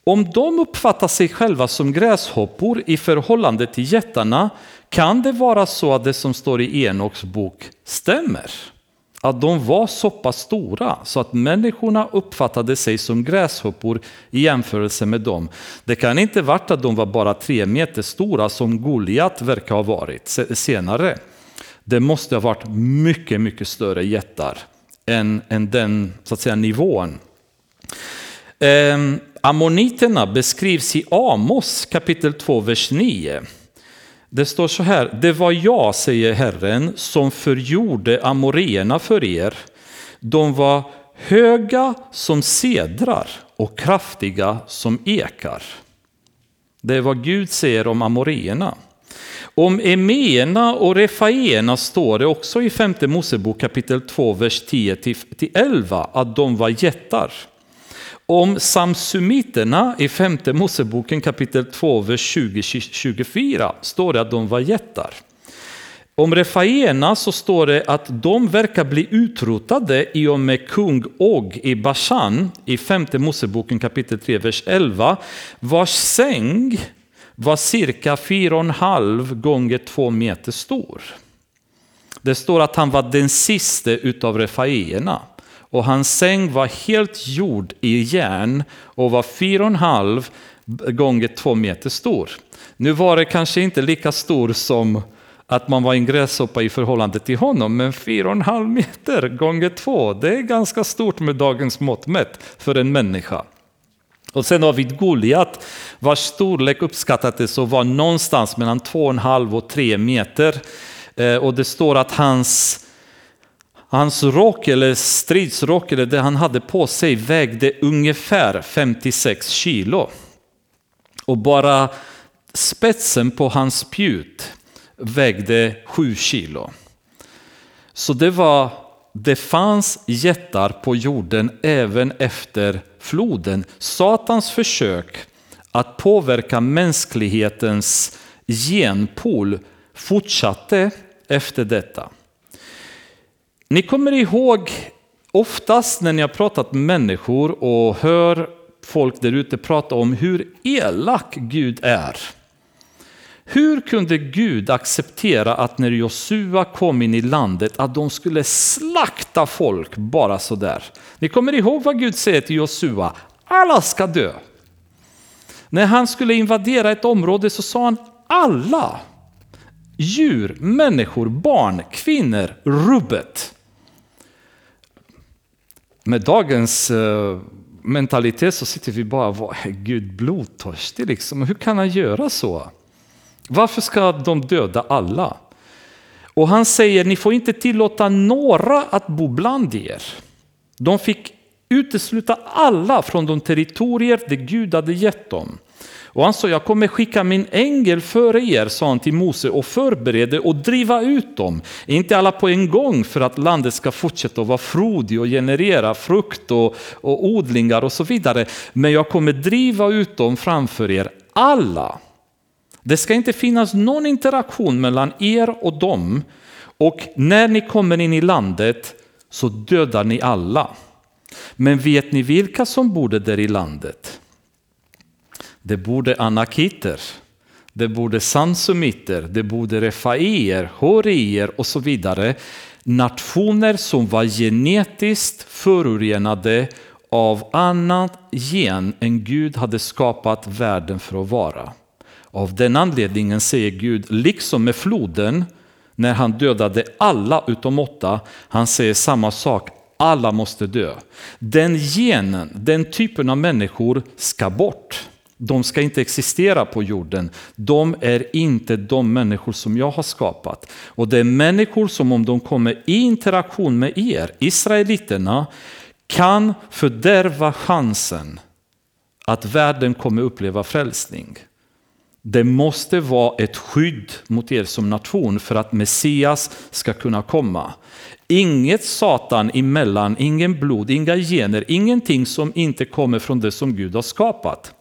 Om de uppfattar sig själva som gräshoppor i förhållande till jättarna kan det vara så att det som står i Enoks bok stämmer. Att de var så pass stora så att människorna uppfattade sig som gräshoppor i jämförelse med dem. Det kan inte varit att de var bara tre meter stora som Goliat verkar ha varit senare. Det måste ha varit mycket, mycket större jättar än, än den så att säga, nivån. Eh, ammoniterna beskrivs i Amos kapitel 2, vers 9. Det står så här, det var jag, säger Herren, som förgjorde amoreerna för er. De var höga som sedrar och kraftiga som ekar. Det är vad Gud säger om amoreerna. Om emeerna och Refaena står det också i femte Mosebok kapitel 2, vers 10-11 att de var jättar. Om samsumiterna i femte Moseboken kapitel 2, vers 20-24 står det att de var jättar. Om refaierna så står det att de verkar bli utrotade i och med kung Og i Bashan i femte Moseboken kapitel 3, vers 11, vars säng var cirka 4,5 gånger 2 meter stor. Det står att han var den sista utav refaierna och hans säng var helt gjord i järn och var 4,5 gånger 2 meter stor. Nu var det kanske inte lika stor som att man var en gräshoppa i förhållande till honom, men 4,5 meter gånger 2, det är ganska stort med dagens mått mätt för en människa. Och sen har vi Goliat vars storlek uppskattades att vara någonstans mellan 2,5 och 3 meter. Eh, och det står att hans, hans rock eller stridsrock eller det han hade på sig vägde ungefär 56 kilo. Och bara spetsen på hans spjut vägde 7 kilo. Så det var det fanns jättar på jorden även efter floden. Satans försök att påverka mänsklighetens genpool fortsatte efter detta. Ni kommer ihåg oftast när ni har pratat med människor och hör folk där ute prata om hur elak Gud är. Hur kunde Gud acceptera att när Josua kom in i landet att de skulle slakta folk bara sådär? Ni kommer ihåg vad Gud säger till Josua? Alla ska dö. När han skulle invadera ett område så sa han alla. Djur, människor, barn, kvinnor, rubbet. Med dagens eh, mentalitet så sitter vi bara, vad är Gud blodtörstig liksom? Hur kan han göra så? Varför ska de döda alla? Och han säger, ni får inte tillåta några att bo bland er. De fick utesluta alla från de territorier det Gud hade gett dem. Och han sa, jag kommer skicka min ängel före er, sa han till Mose, och förbereda och driva ut dem. Inte alla på en gång för att landet ska fortsätta att vara frodig och generera frukt och, och odlingar och så vidare. Men jag kommer driva ut dem framför er alla. Det ska inte finnas någon interaktion mellan er och dem. Och när ni kommer in i landet så dödar ni alla. Men vet ni vilka som bodde där i landet? Det bodde anakiter, det bodde sansumiter, det bodde refaier, horier och så vidare. Nationer som var genetiskt förorenade av annat gen än Gud hade skapat världen för att vara. Av den anledningen säger Gud, liksom med floden, när han dödade alla utom åtta, han säger samma sak, alla måste dö. Den genen, den typen av människor ska bort. De ska inte existera på jorden. De är inte de människor som jag har skapat. Och det är människor som om de kommer i interaktion med er, israeliterna, kan fördärva chansen att världen kommer uppleva frälsning. Det måste vara ett skydd mot er som nation för att Messias ska kunna komma. Inget Satan emellan, ingen blod, inga gener, ingenting som inte kommer från det som Gud har skapat.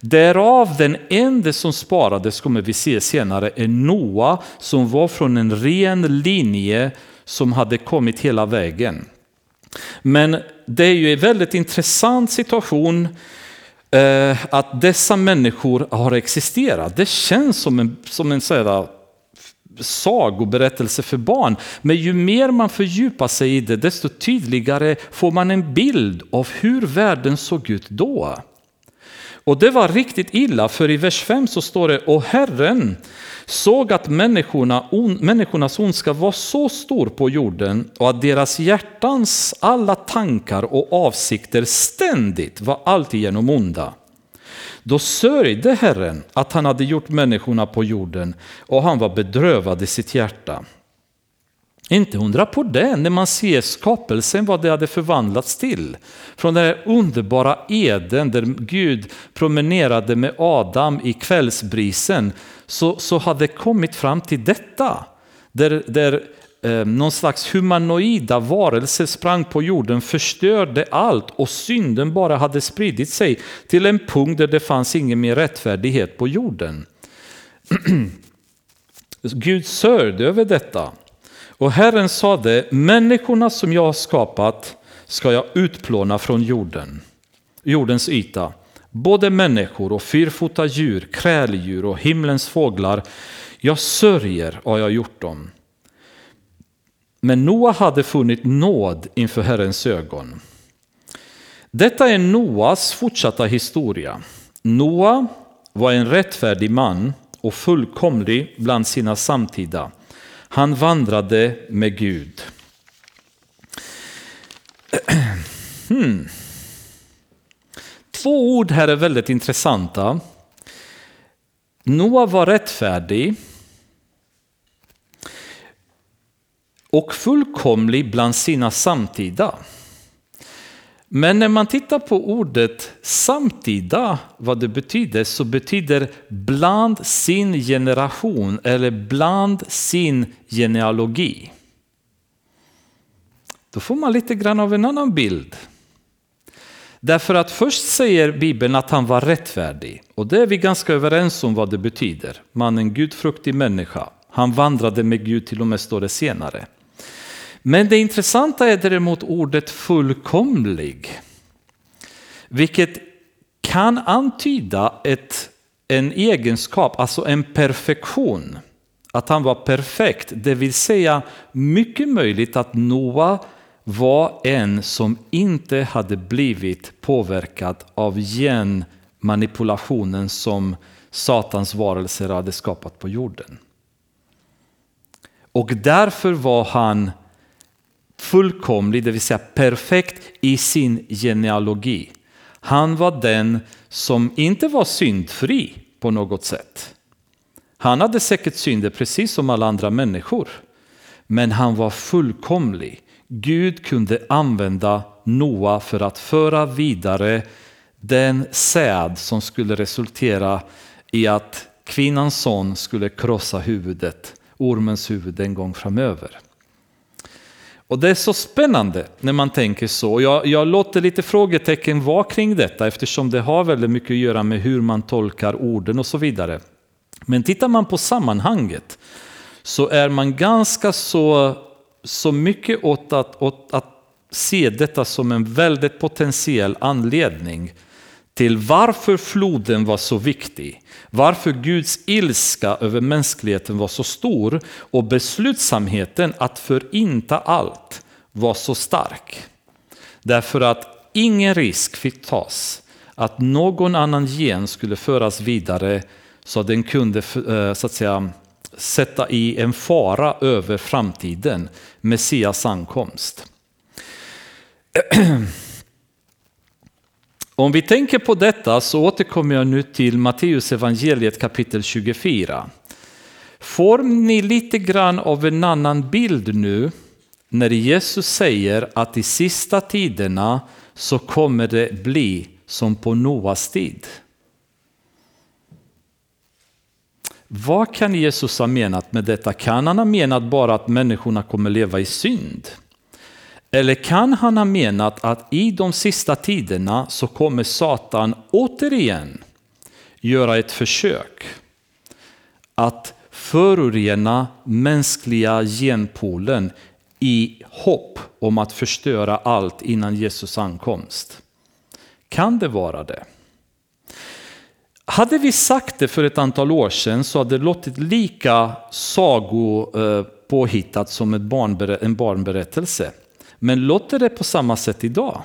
Därav den enda som sparades, kommer vi se senare, är Noa som var från en ren linje som hade kommit hela vägen. Men det är ju en väldigt intressant situation Eh, att dessa människor har existerat. Det känns som en, som en sådär eh, sagoberättelse för barn. Men ju mer man fördjupar sig i det, desto tydligare får man en bild av hur världen såg ut då. Och det var riktigt illa, för i vers 5 så står det, och Herren såg att människorna, on, människornas ondska var så stor på jorden och att deras hjärtans alla tankar och avsikter ständigt var alltigenom onda. Då sörjde Herren att han hade gjort människorna på jorden och han var bedrövad i sitt hjärta. Inte undra på det när man ser skapelsen, vad det hade förvandlats till. Från den underbara Eden där Gud promenerade med Adam i kvällsbrisen så, så hade kommit fram till detta. Där, där eh, någon slags humanoida varelse sprang på jorden, förstörde allt och synden bara hade spridit sig till en punkt där det fanns ingen mer rättfärdighet på jorden. Gud sörjde över detta. Och Herren sade, människorna som jag har skapat ska jag utplåna från jorden, jordens yta. Både människor och fyrfota djur, kräldjur och himlens fåglar. Jag sörjer har jag gjort dem. Men Noa hade funnit nåd inför Herrens ögon. Detta är Noas fortsatta historia. Noa var en rättfärdig man och fullkomlig bland sina samtida. Han vandrade med Gud. Hmm. Två ord här är väldigt intressanta. Noa var rättfärdig och fullkomlig bland sina samtida. Men när man tittar på ordet samtida, vad det betyder, så betyder bland sin generation eller bland sin genealogi. Då får man lite grann av en annan bild. Därför att först säger Bibeln att han var rättfärdig och det är vi ganska överens om vad det betyder. Mannen gudfruktig människa. Han vandrade med Gud till och med står det senare. Men det intressanta är däremot ordet fullkomlig. Vilket kan antyda ett, en egenskap, alltså en perfektion. Att han var perfekt, det vill säga mycket möjligt att Noa var en som inte hade blivit påverkad av genmanipulationen som Satans varelser hade skapat på jorden. Och därför var han fullkomlig, det vill säga perfekt i sin genealogi. Han var den som inte var syndfri på något sätt. Han hade säkert synder precis som alla andra människor. Men han var fullkomlig. Gud kunde använda Noa för att föra vidare den säd som skulle resultera i att kvinnans son skulle krossa huvudet, ormens huvud en gång framöver. Och det är så spännande när man tänker så. Jag, jag låter lite frågetecken vara kring detta eftersom det har väldigt mycket att göra med hur man tolkar orden och så vidare. Men tittar man på sammanhanget så är man ganska så, så mycket åt att, åt att se detta som en väldigt potentiell anledning till varför floden var så viktig, varför Guds ilska över mänskligheten var så stor och beslutsamheten att förinta allt var så stark. Därför att ingen risk fick tas att någon annan gen skulle föras vidare så att den kunde eh, så att säga, sätta i en fara över framtiden, Messias ankomst. Om vi tänker på detta så återkommer jag nu till Matteus evangeliet kapitel 24. Får ni lite grann av en annan bild nu när Jesus säger att i sista tiderna så kommer det bli som på Noas tid. Vad kan Jesus ha menat med detta? Kan han ha menat bara att människorna kommer leva i synd? Eller kan han ha menat att i de sista tiderna så kommer Satan återigen göra ett försök att förorena mänskliga genpolen i hopp om att förstöra allt innan Jesus ankomst. Kan det vara det? Hade vi sagt det för ett antal år sedan så hade det låtit lika sagopåhittat eh, som en barnberättelse. Men låter det på samma sätt idag?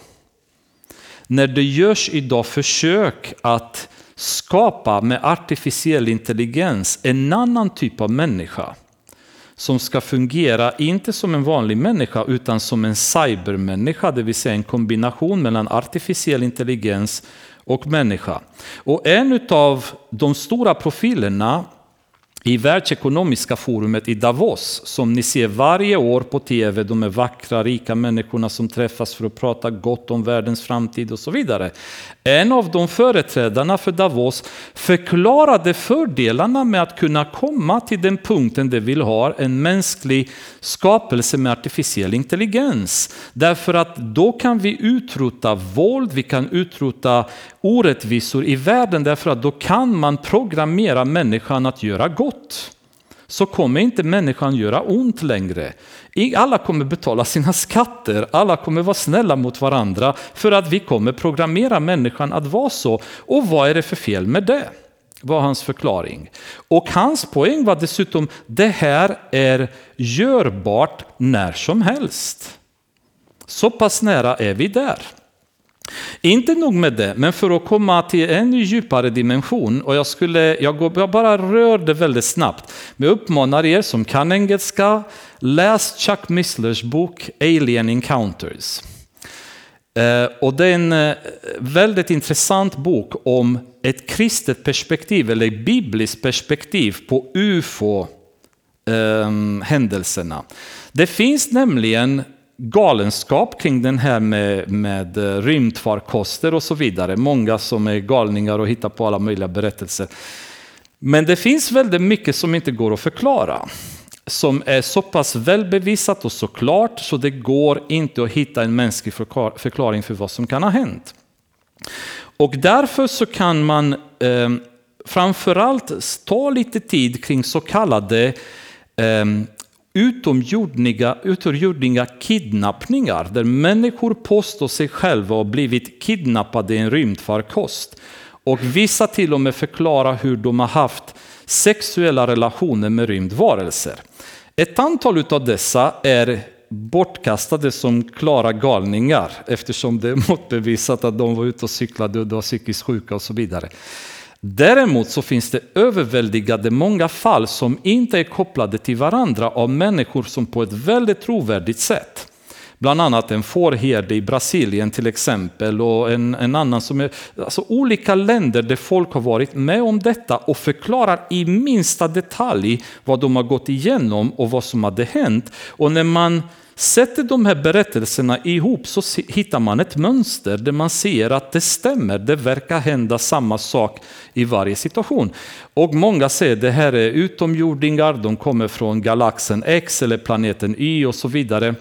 När det görs idag försök att skapa med artificiell intelligens en annan typ av människa som ska fungera inte som en vanlig människa utan som en cybermänniska, det vill säga en kombination mellan artificiell intelligens och människa. Och en av de stora profilerna i världsekonomiska forumet i Davos, som ni ser varje år på tv, de är vackra, rika människorna som träffas för att prata gott om världens framtid och så vidare. En av de företrädarna för Davos förklarade fördelarna med att kunna komma till den punkten där vi har en mänsklig skapelse med artificiell intelligens. Därför att då kan vi utrota våld, vi kan utrota orättvisor i världen, därför att då kan man programmera människan att göra gott så kommer inte människan göra ont längre. Alla kommer betala sina skatter, alla kommer vara snälla mot varandra för att vi kommer programmera människan att vara så. Och vad är det för fel med det? var hans förklaring. Och hans poäng var dessutom, det här är görbart när som helst. Så pass nära är vi där. Inte nog med det, men för att komma till en djupare dimension, och jag, skulle, jag, går, jag bara rör det väldigt snabbt, men jag uppmanar er som kan engelska, läs Chuck Misslers bok Alien Encounters. Eh, och det är en eh, väldigt intressant bok om ett kristet perspektiv, eller ett bibliskt perspektiv på ufo-händelserna. Ehm, det finns nämligen galenskap kring den här med, med eh, rymdfarkoster och så vidare. Många som är galningar och hittar på alla möjliga berättelser. Men det finns väldigt mycket som inte går att förklara. Som är så pass välbevisat och så klart så det går inte att hitta en mänsklig förklaring för vad som kan ha hänt. Och därför så kan man eh, framförallt ta lite tid kring så kallade eh, utomjordinga, utomjordinga kidnappningar där människor påstår sig själva ha blivit kidnappade i en rymdfarkost. Och vissa till och med förklarar hur de har haft sexuella relationer med rymdvarelser. Ett antal av dessa är bortkastade som klara galningar eftersom det är motbevisat att de var ute och cyklade och var psykiskt sjuka och så vidare. Däremot så finns det överväldigande många fall som inte är kopplade till varandra av människor som på ett väldigt trovärdigt sätt Bland annat en fårherde i Brasilien till exempel och en, en annan som är, alltså olika länder där folk har varit med om detta och förklarar i minsta detalj vad de har gått igenom och vad som hade hänt. Och när man Sätter de här berättelserna ihop så hittar man ett mönster där man ser att det stämmer, det verkar hända samma sak i varje situation. Och många säger att det här är utomjordingar, de kommer från galaxen X eller planeten Y och så vidare.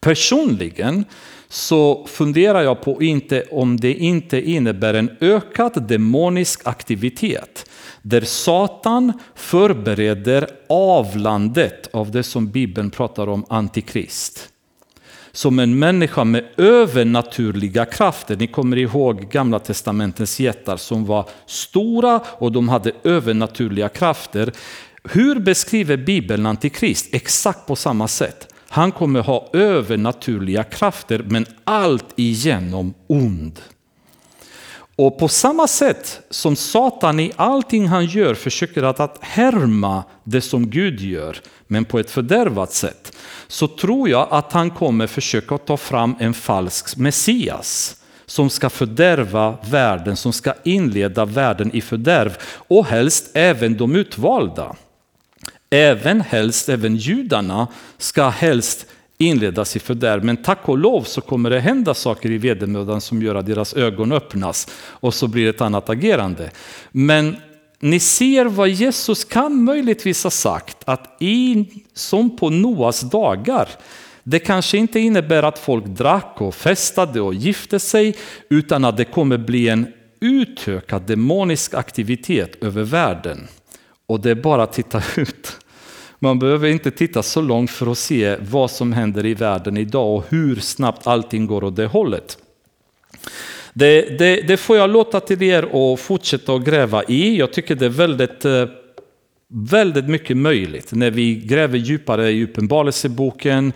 Personligen så funderar jag på inte om det inte innebär en ökad demonisk aktivitet där Satan förbereder avlandet av det som Bibeln pratar om, antikrist. Som en människa med övernaturliga krafter. Ni kommer ihåg gamla testamentens jättar som var stora och de hade övernaturliga krafter. Hur beskriver Bibeln antikrist? Exakt på samma sätt. Han kommer ha övernaturliga krafter men allt igenom ond. Och på samma sätt som Satan i allting han gör försöker att härma det som Gud gör, men på ett fördärvat sätt, så tror jag att han kommer försöka ta fram en falsk Messias som ska fördärva världen, som ska inleda världen i fördärv och helst även de utvalda. Även helst, även judarna ska helst inledas i fördärv. Men tack och lov så kommer det hända saker i vedermödan som gör att deras ögon öppnas och så blir det ett annat agerande. Men ni ser vad Jesus kan möjligtvis ha sagt att i, som på Noas dagar det kanske inte innebär att folk drack och festade och gifte sig utan att det kommer bli en utökad demonisk aktivitet över världen. Och det är bara att titta ut. Man behöver inte titta så långt för att se vad som händer i världen idag och hur snabbt allting går åt det hållet. Det, det, det får jag låta till er att fortsätta att gräva i. Jag tycker det är väldigt, eh, väldigt mycket möjligt när vi gräver djupare i Uppenbarelseboken,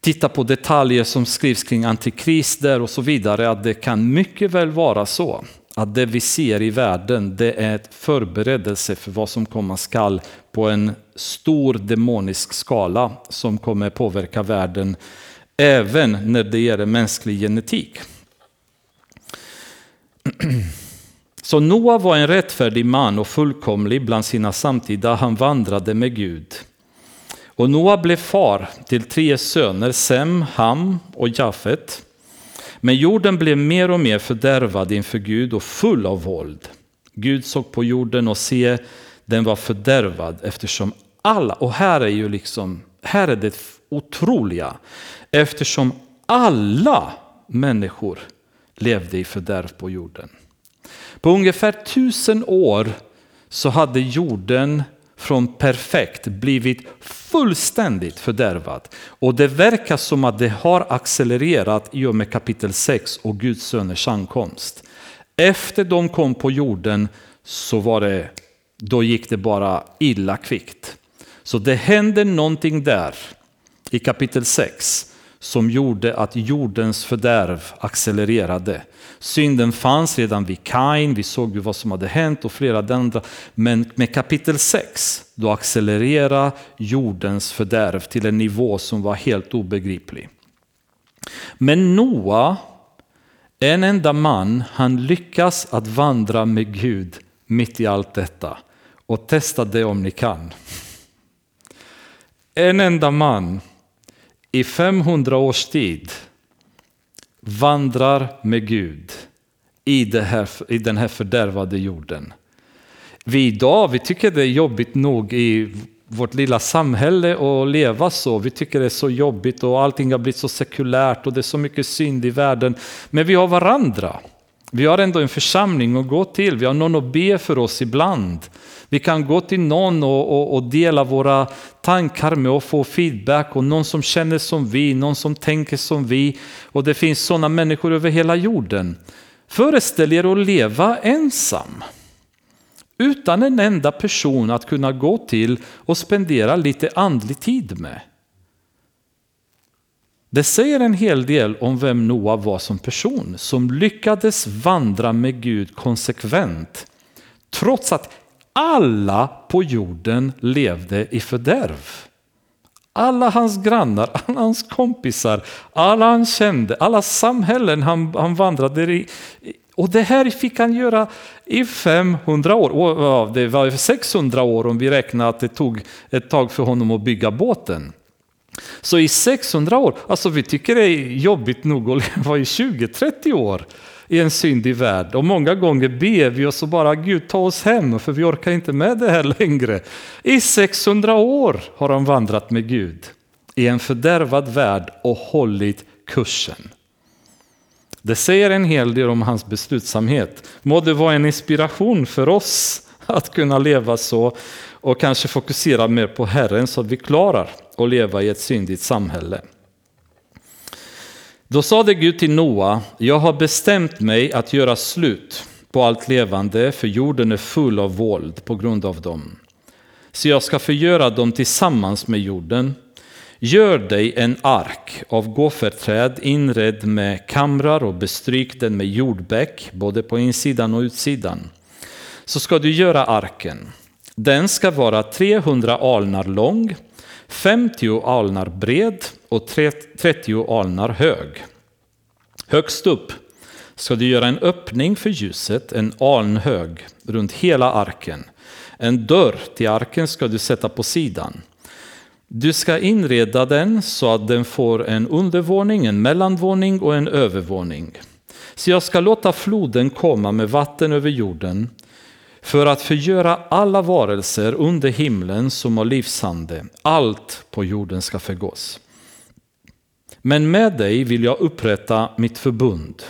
tittar på detaljer som skrivs kring antikrister och så vidare, att det kan mycket väl vara så att det vi ser i världen det är ett förberedelse för vad som komma skall på en stor demonisk skala som kommer påverka världen även när det gäller mänsklig genetik. Så Noa var en rättfärdig man och fullkomlig bland sina samtida. Han vandrade med Gud. Och Noa blev far till tre söner, Sem, Ham och Jafet. Men jorden blev mer och mer fördärvad inför Gud och full av våld. Gud såg på jorden och se, den var fördärvad eftersom alla, och här är ju liksom, här är det otroliga, eftersom alla människor levde i fördärv på jorden. På ungefär tusen år så hade jorden från perfekt blivit fullständigt fördärvad. Och det verkar som att det har accelererat i och med kapitel 6 och Guds söners ankomst. Efter de kom på jorden så var det, då gick det bara illa kvickt. Så det hände någonting där i kapitel 6 som gjorde att jordens fördärv accelererade. Synden fanns redan vid Kain, vi såg ju vad som hade hänt och flera andra. Men med kapitel 6, då accelererade jordens fördärv till en nivå som var helt obegriplig. Men Noa, en enda man, han lyckas att vandra med Gud mitt i allt detta. Och testa det om ni kan. En enda man i 500 års tid vandrar med Gud i, det här, i den här fördärvade jorden. Vi idag vi tycker det är jobbigt nog i vårt lilla samhälle att leva så. Vi tycker det är så jobbigt och allting har blivit så sekulärt och det är så mycket synd i världen. Men vi har varandra. Vi har ändå en församling att gå till. Vi har någon att be för oss ibland. Vi kan gå till någon och, och, och, dela våra tankar med och få feedback och någon som känner som vi, någon som tänker som vi. Och det finns sådana människor över hela jorden. Föreställ er att leva ensam. Utan en enda person att kunna gå till och spendera lite andlig tid med. Det säger en hel del om vem Noa var som person som lyckades vandra med Gud konsekvent. Trots att alla på jorden levde i fördärv. Alla hans grannar, alla hans kompisar, alla han kände, alla samhällen han, han vandrade i. Och det här fick han göra i 500 år. Det var 600 år om vi räknar att det tog ett tag för honom att bygga båten. Så i 600 år, alltså vi tycker det är jobbigt nog att leva i 20-30 år i en syndig värld. Och många gånger ber vi oss och bara Gud ta oss hem för vi orkar inte med det här längre. I 600 år har de vandrat med Gud i en fördärvad värld och hållit kursen. Det säger en hel del om hans beslutsamhet. Må det vara en inspiration för oss att kunna leva så och kanske fokusera mer på Herren så att vi klarar att leva i ett syndigt samhälle. Då sade Gud till Noa, jag har bestämt mig att göra slut på allt levande, för jorden är full av våld på grund av dem. Så jag ska förgöra dem tillsammans med jorden. Gör dig en ark av gåferträd inredd med kamrar och bestryk den med jordbäck, både på insidan och utsidan. Så ska du göra arken. Den ska vara 300 alnar lång 50 alnar bred och 30 alnar hög. Högst upp ska du göra en öppning för ljuset, en alnhög, runt hela arken. En dörr till arken ska du sätta på sidan. Du ska inreda den så att den får en undervåning, en mellanvåning och en övervåning. Så jag ska låta floden komma med vatten över jorden för att förgöra alla varelser under himlen som har livsande. Allt på jorden ska förgås. Men med dig vill jag upprätta mitt förbund.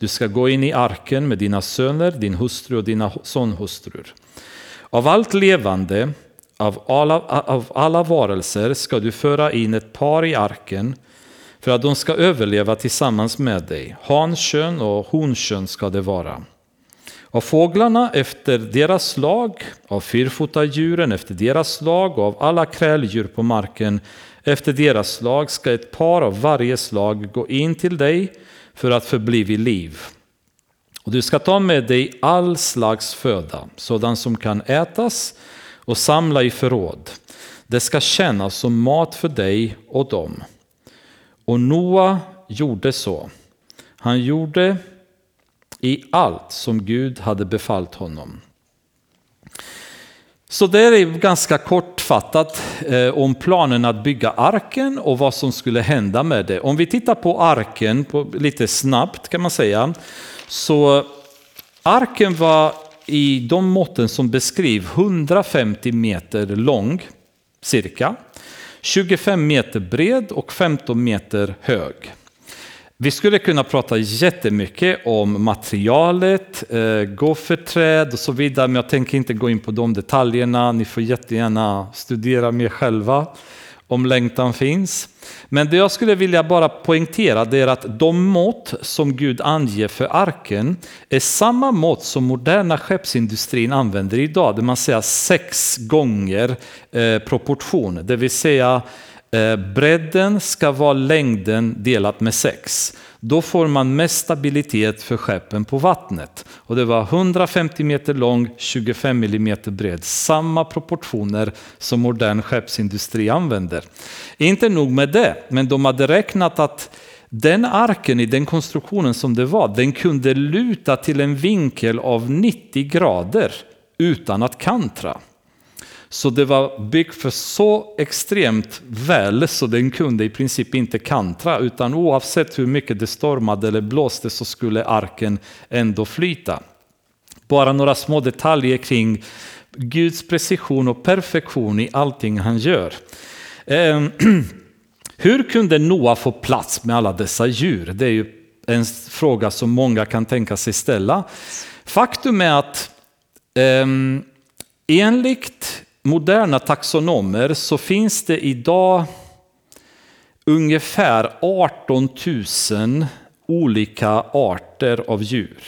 Du ska gå in i arken med dina söner, din hustru och dina sonhustrur. Av allt levande, av alla, av alla varelser ska du föra in ett par i arken för att de ska överleva tillsammans med dig. Hankön och honkön ska det vara. Av fåglarna efter deras slag, av fyrfotadjuren efter deras slag och av alla kräldjur på marken efter deras slag ska ett par av varje slag gå in till dig för att förbli vid liv. Och du ska ta med dig all slags föda, sådan som kan ätas och samla i förråd. Det ska kännas som mat för dig och dem. Och Noa gjorde så. Han gjorde i allt som Gud hade befallt honom. Så det är ganska kortfattat eh, om planen att bygga arken och vad som skulle hända med det. Om vi tittar på arken på, lite snabbt kan man säga. Så arken var i de måtten som beskriv 150 meter lång cirka. 25 meter bred och 15 meter hög. Vi skulle kunna prata jättemycket om materialet, eh, gofferträd och så vidare, men jag tänker inte gå in på de detaljerna. Ni får jättegärna studera mer själva om längtan finns. Men det jag skulle vilja bara poängtera det är att de mått som Gud anger för arken är samma mått som moderna skeppsindustrin använder idag, det man säger sex gånger eh, proportion, det vill säga Eh, bredden ska vara längden delat med 6. Då får man mest stabilitet för skeppen på vattnet. Och det var 150 meter lång, 25 millimeter bred. Samma proportioner som modern skeppsindustri använder. Inte nog med det, men de hade räknat att den arken i den konstruktionen som det var, den kunde luta till en vinkel av 90 grader utan att kantra. Så det var byggt för så extremt väl så den kunde i princip inte kantra utan oavsett hur mycket det stormade eller blåste så skulle arken ändå flyta. Bara några små detaljer kring Guds precision och perfektion i allting han gör. Ehm, hur kunde Noa få plats med alla dessa djur? Det är ju en fråga som många kan tänka sig ställa. Faktum är att eh, enligt moderna taxonomer så finns det idag ungefär 18 000 olika arter av djur.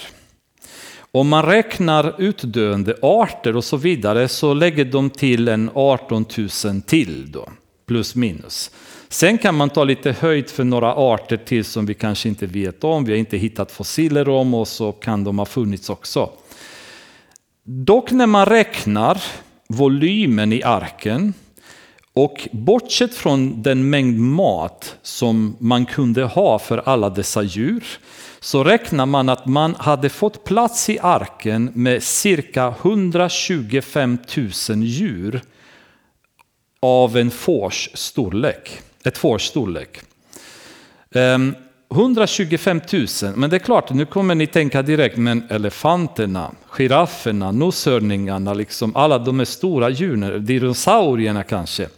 Om man räknar utdöende arter och så vidare så lägger de till en 18 000 till då, plus minus. Sen kan man ta lite höjd för några arter till som vi kanske inte vet om, vi har inte hittat fossiler om och så kan de ha funnits också. Dock när man räknar volymen i arken och bortsett från den mängd mat som man kunde ha för alla dessa djur så räknar man att man hade fått plats i arken med cirka 125 000 djur av en fårs storlek. Ett fårs storlek. Ehm, 125 000, men det är klart, nu kommer ni tänka direkt, men elefanterna, girafferna, noshörningarna, liksom alla de stora djuren, dinosaurierna kanske.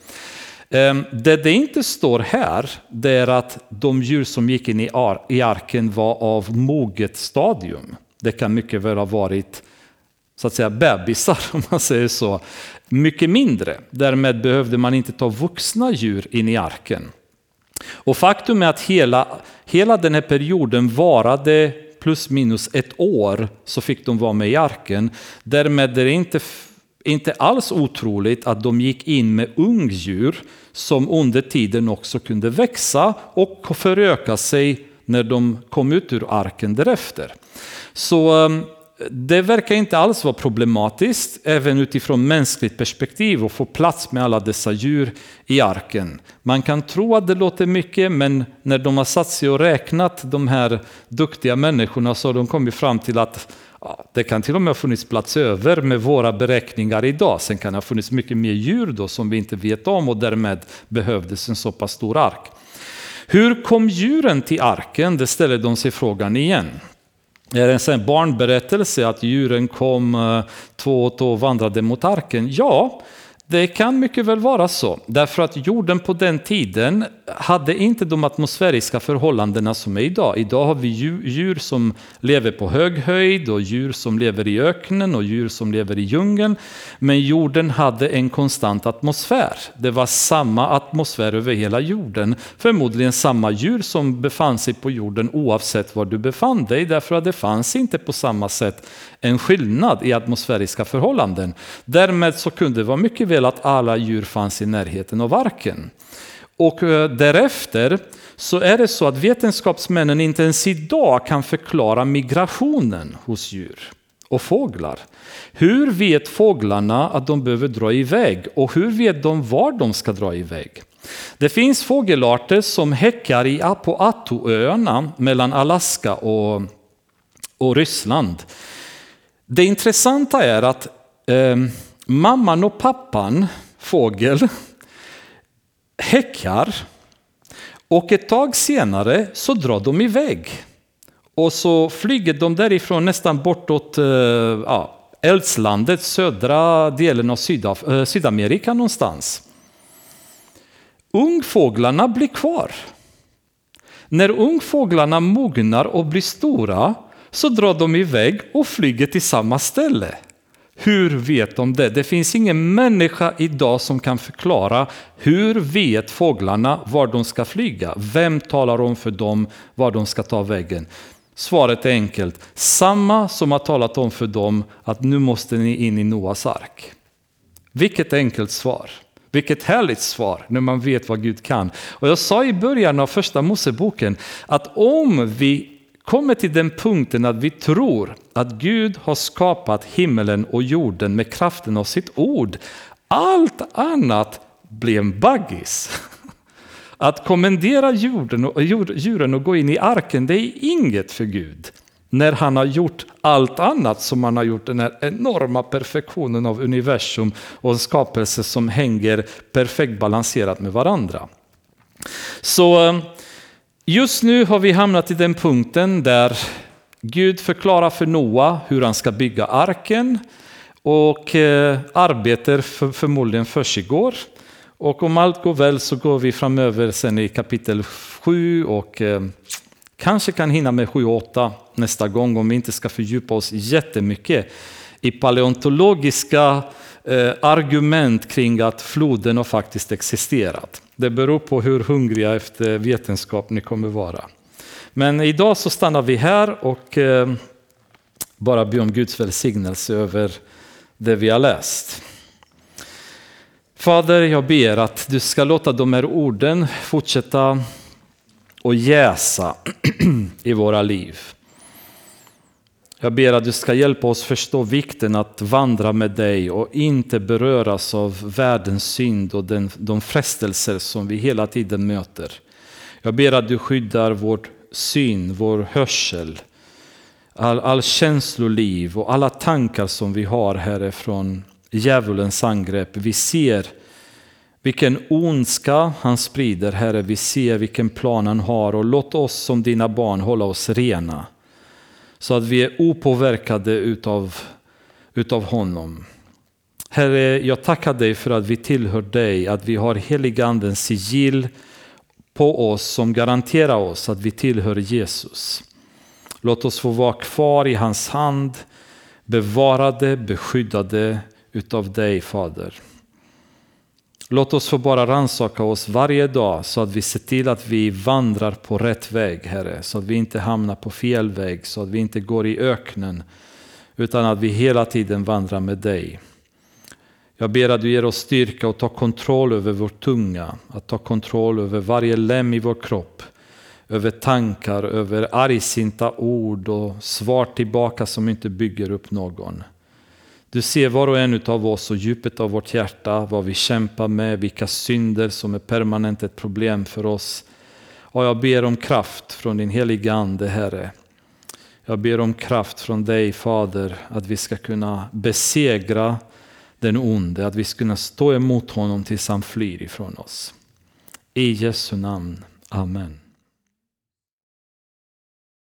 Ehm, det det inte står här, det är att de djur som gick in i arken var av moget stadium. Det kan mycket väl ha varit så att säga bebisar om man säger så. Mycket mindre. Därmed behövde man inte ta vuxna djur in i arken. Och faktum är att hela, hela den här perioden varade plus minus ett år så fick de vara med i arken. Därmed är det inte, inte alls otroligt att de gick in med ungdjur som under tiden också kunde växa och föröka sig när de kom ut ur arken därefter. Så ehm, det verkar inte alls vara problematiskt, även utifrån mänskligt perspektiv, att få plats med alla dessa djur i arken. Man kan tro att det låter mycket, men när de har satt sig och räknat, de här duktiga människorna, så har de kommit fram till att ja, det kan till och med ha funnits plats över med våra beräkningar idag. Sen kan det ha funnits mycket mer djur då som vi inte vet om och därmed behövdes en så pass stor ark. Hur kom djuren till arken? Det ställer de sig frågan igen. Är det en barnberättelse att djuren kom eh, två och två och vandrade mot arken? Ja, det kan mycket väl vara så, därför att jorden på den tiden hade inte de atmosfäriska förhållandena som är idag. Idag har vi djur som lever på hög höjd och djur som lever i öknen och djur som lever i djungeln. Men jorden hade en konstant atmosfär. Det var samma atmosfär över hela jorden. Förmodligen samma djur som befann sig på jorden oavsett var du befann dig, därför att det fanns inte på samma sätt en skillnad i atmosfäriska förhållanden. Därmed så kunde det vara mycket väl att alla djur fanns i närheten av arken. Och eh, därefter så är det så att vetenskapsmännen inte ens idag kan förklara migrationen hos djur och fåglar. Hur vet fåglarna att de behöver dra iväg och hur vet de var de ska dra iväg? Det finns fågelarter som häckar i Apoatoöarna mellan Alaska och och Ryssland. Det intressanta är att eh, mamman och pappan, fågel, häckar och ett tag senare så drar de iväg. Och så flyger de därifrån nästan bortåt eh, ja, eldslandet, södra delen av Sydaf eh, Sydamerika någonstans. Ungfåglarna blir kvar. När ungfåglarna mognar och blir stora så drar de iväg och flyger till samma ställe. Hur vet de det? Det finns ingen människa idag som kan förklara hur vet fåglarna var de ska flyga? Vem talar om för dem var de ska ta vägen? Svaret är enkelt. Samma som har talat om för dem att nu måste ni in i Noas ark. Vilket enkelt svar. Vilket härligt svar när man vet vad Gud kan. Och jag sa i början av första Moseboken att om vi kommer till den punkten att vi tror att Gud har skapat himmelen och jorden med kraften av sitt ord. Allt annat blir en baggis. Att kommendera jorden och, djuren och gå in i arken, det är inget för Gud. När han har gjort allt annat som han har gjort, den här enorma perfektionen av universum och en skapelse som hänger perfekt balanserat med varandra. Så eh, just nu har vi hamnat i den punkten där Gud förklarar för Noa hur han ska bygga arken och eh, arbetet för, förmodligen försiggår. Och om allt går väl så går vi framöver sen i kapitel 7 och eh, kanske kan hinna med 7 och 8 nästa gång om vi inte ska fördjupa oss jättemycket i paleontologiska Eh, argument kring att floden har faktiskt existerat. Det beror på hur hungriga efter vetenskap ni kommer vara. Men idag så stannar vi här och eh, bara be om Guds välsignelse över det vi har läst. Fader, jag ber att du ska låta de här orden fortsätta och jäsa i våra liv. Jag ber att du ska hjälpa oss förstå vikten att vandra med dig och inte beröras av världens synd och den, de frestelser som vi hela tiden möter. Jag ber att du skyddar vår syn, vår hörsel, all, all känsloliv och alla tankar som vi har härifrån djävulens angrepp. Vi ser vilken ondska han sprider, Herre. Vi ser vilken plan han har och låt oss som dina barn hålla oss rena. Så att vi är opåverkade utav, utav honom. Herre, jag tackar dig för att vi tillhör dig, att vi har heligandens sigill på oss som garanterar oss att vi tillhör Jesus. Låt oss få vara kvar i hans hand, bevarade, beskyddade utav dig Fader. Låt oss få bara ransaka oss varje dag så att vi ser till att vi vandrar på rätt väg, Herre. Så att vi inte hamnar på fel väg, så att vi inte går i öknen. Utan att vi hela tiden vandrar med dig. Jag ber att du ger oss styrka och ta kontroll över vår tunga. Att ta kontroll över varje lem i vår kropp. Över tankar, över argsinta ord och svar tillbaka som inte bygger upp någon. Du ser var och en av oss och djupet av vårt hjärta, vad vi kämpar med, vilka synder som är permanent ett problem för oss. Och jag ber om kraft från din heliga Ande, Herre. Jag ber om kraft från dig, Fader, att vi ska kunna besegra den onde, att vi ska kunna stå emot honom tills han flyr ifrån oss. I Jesu namn. Amen.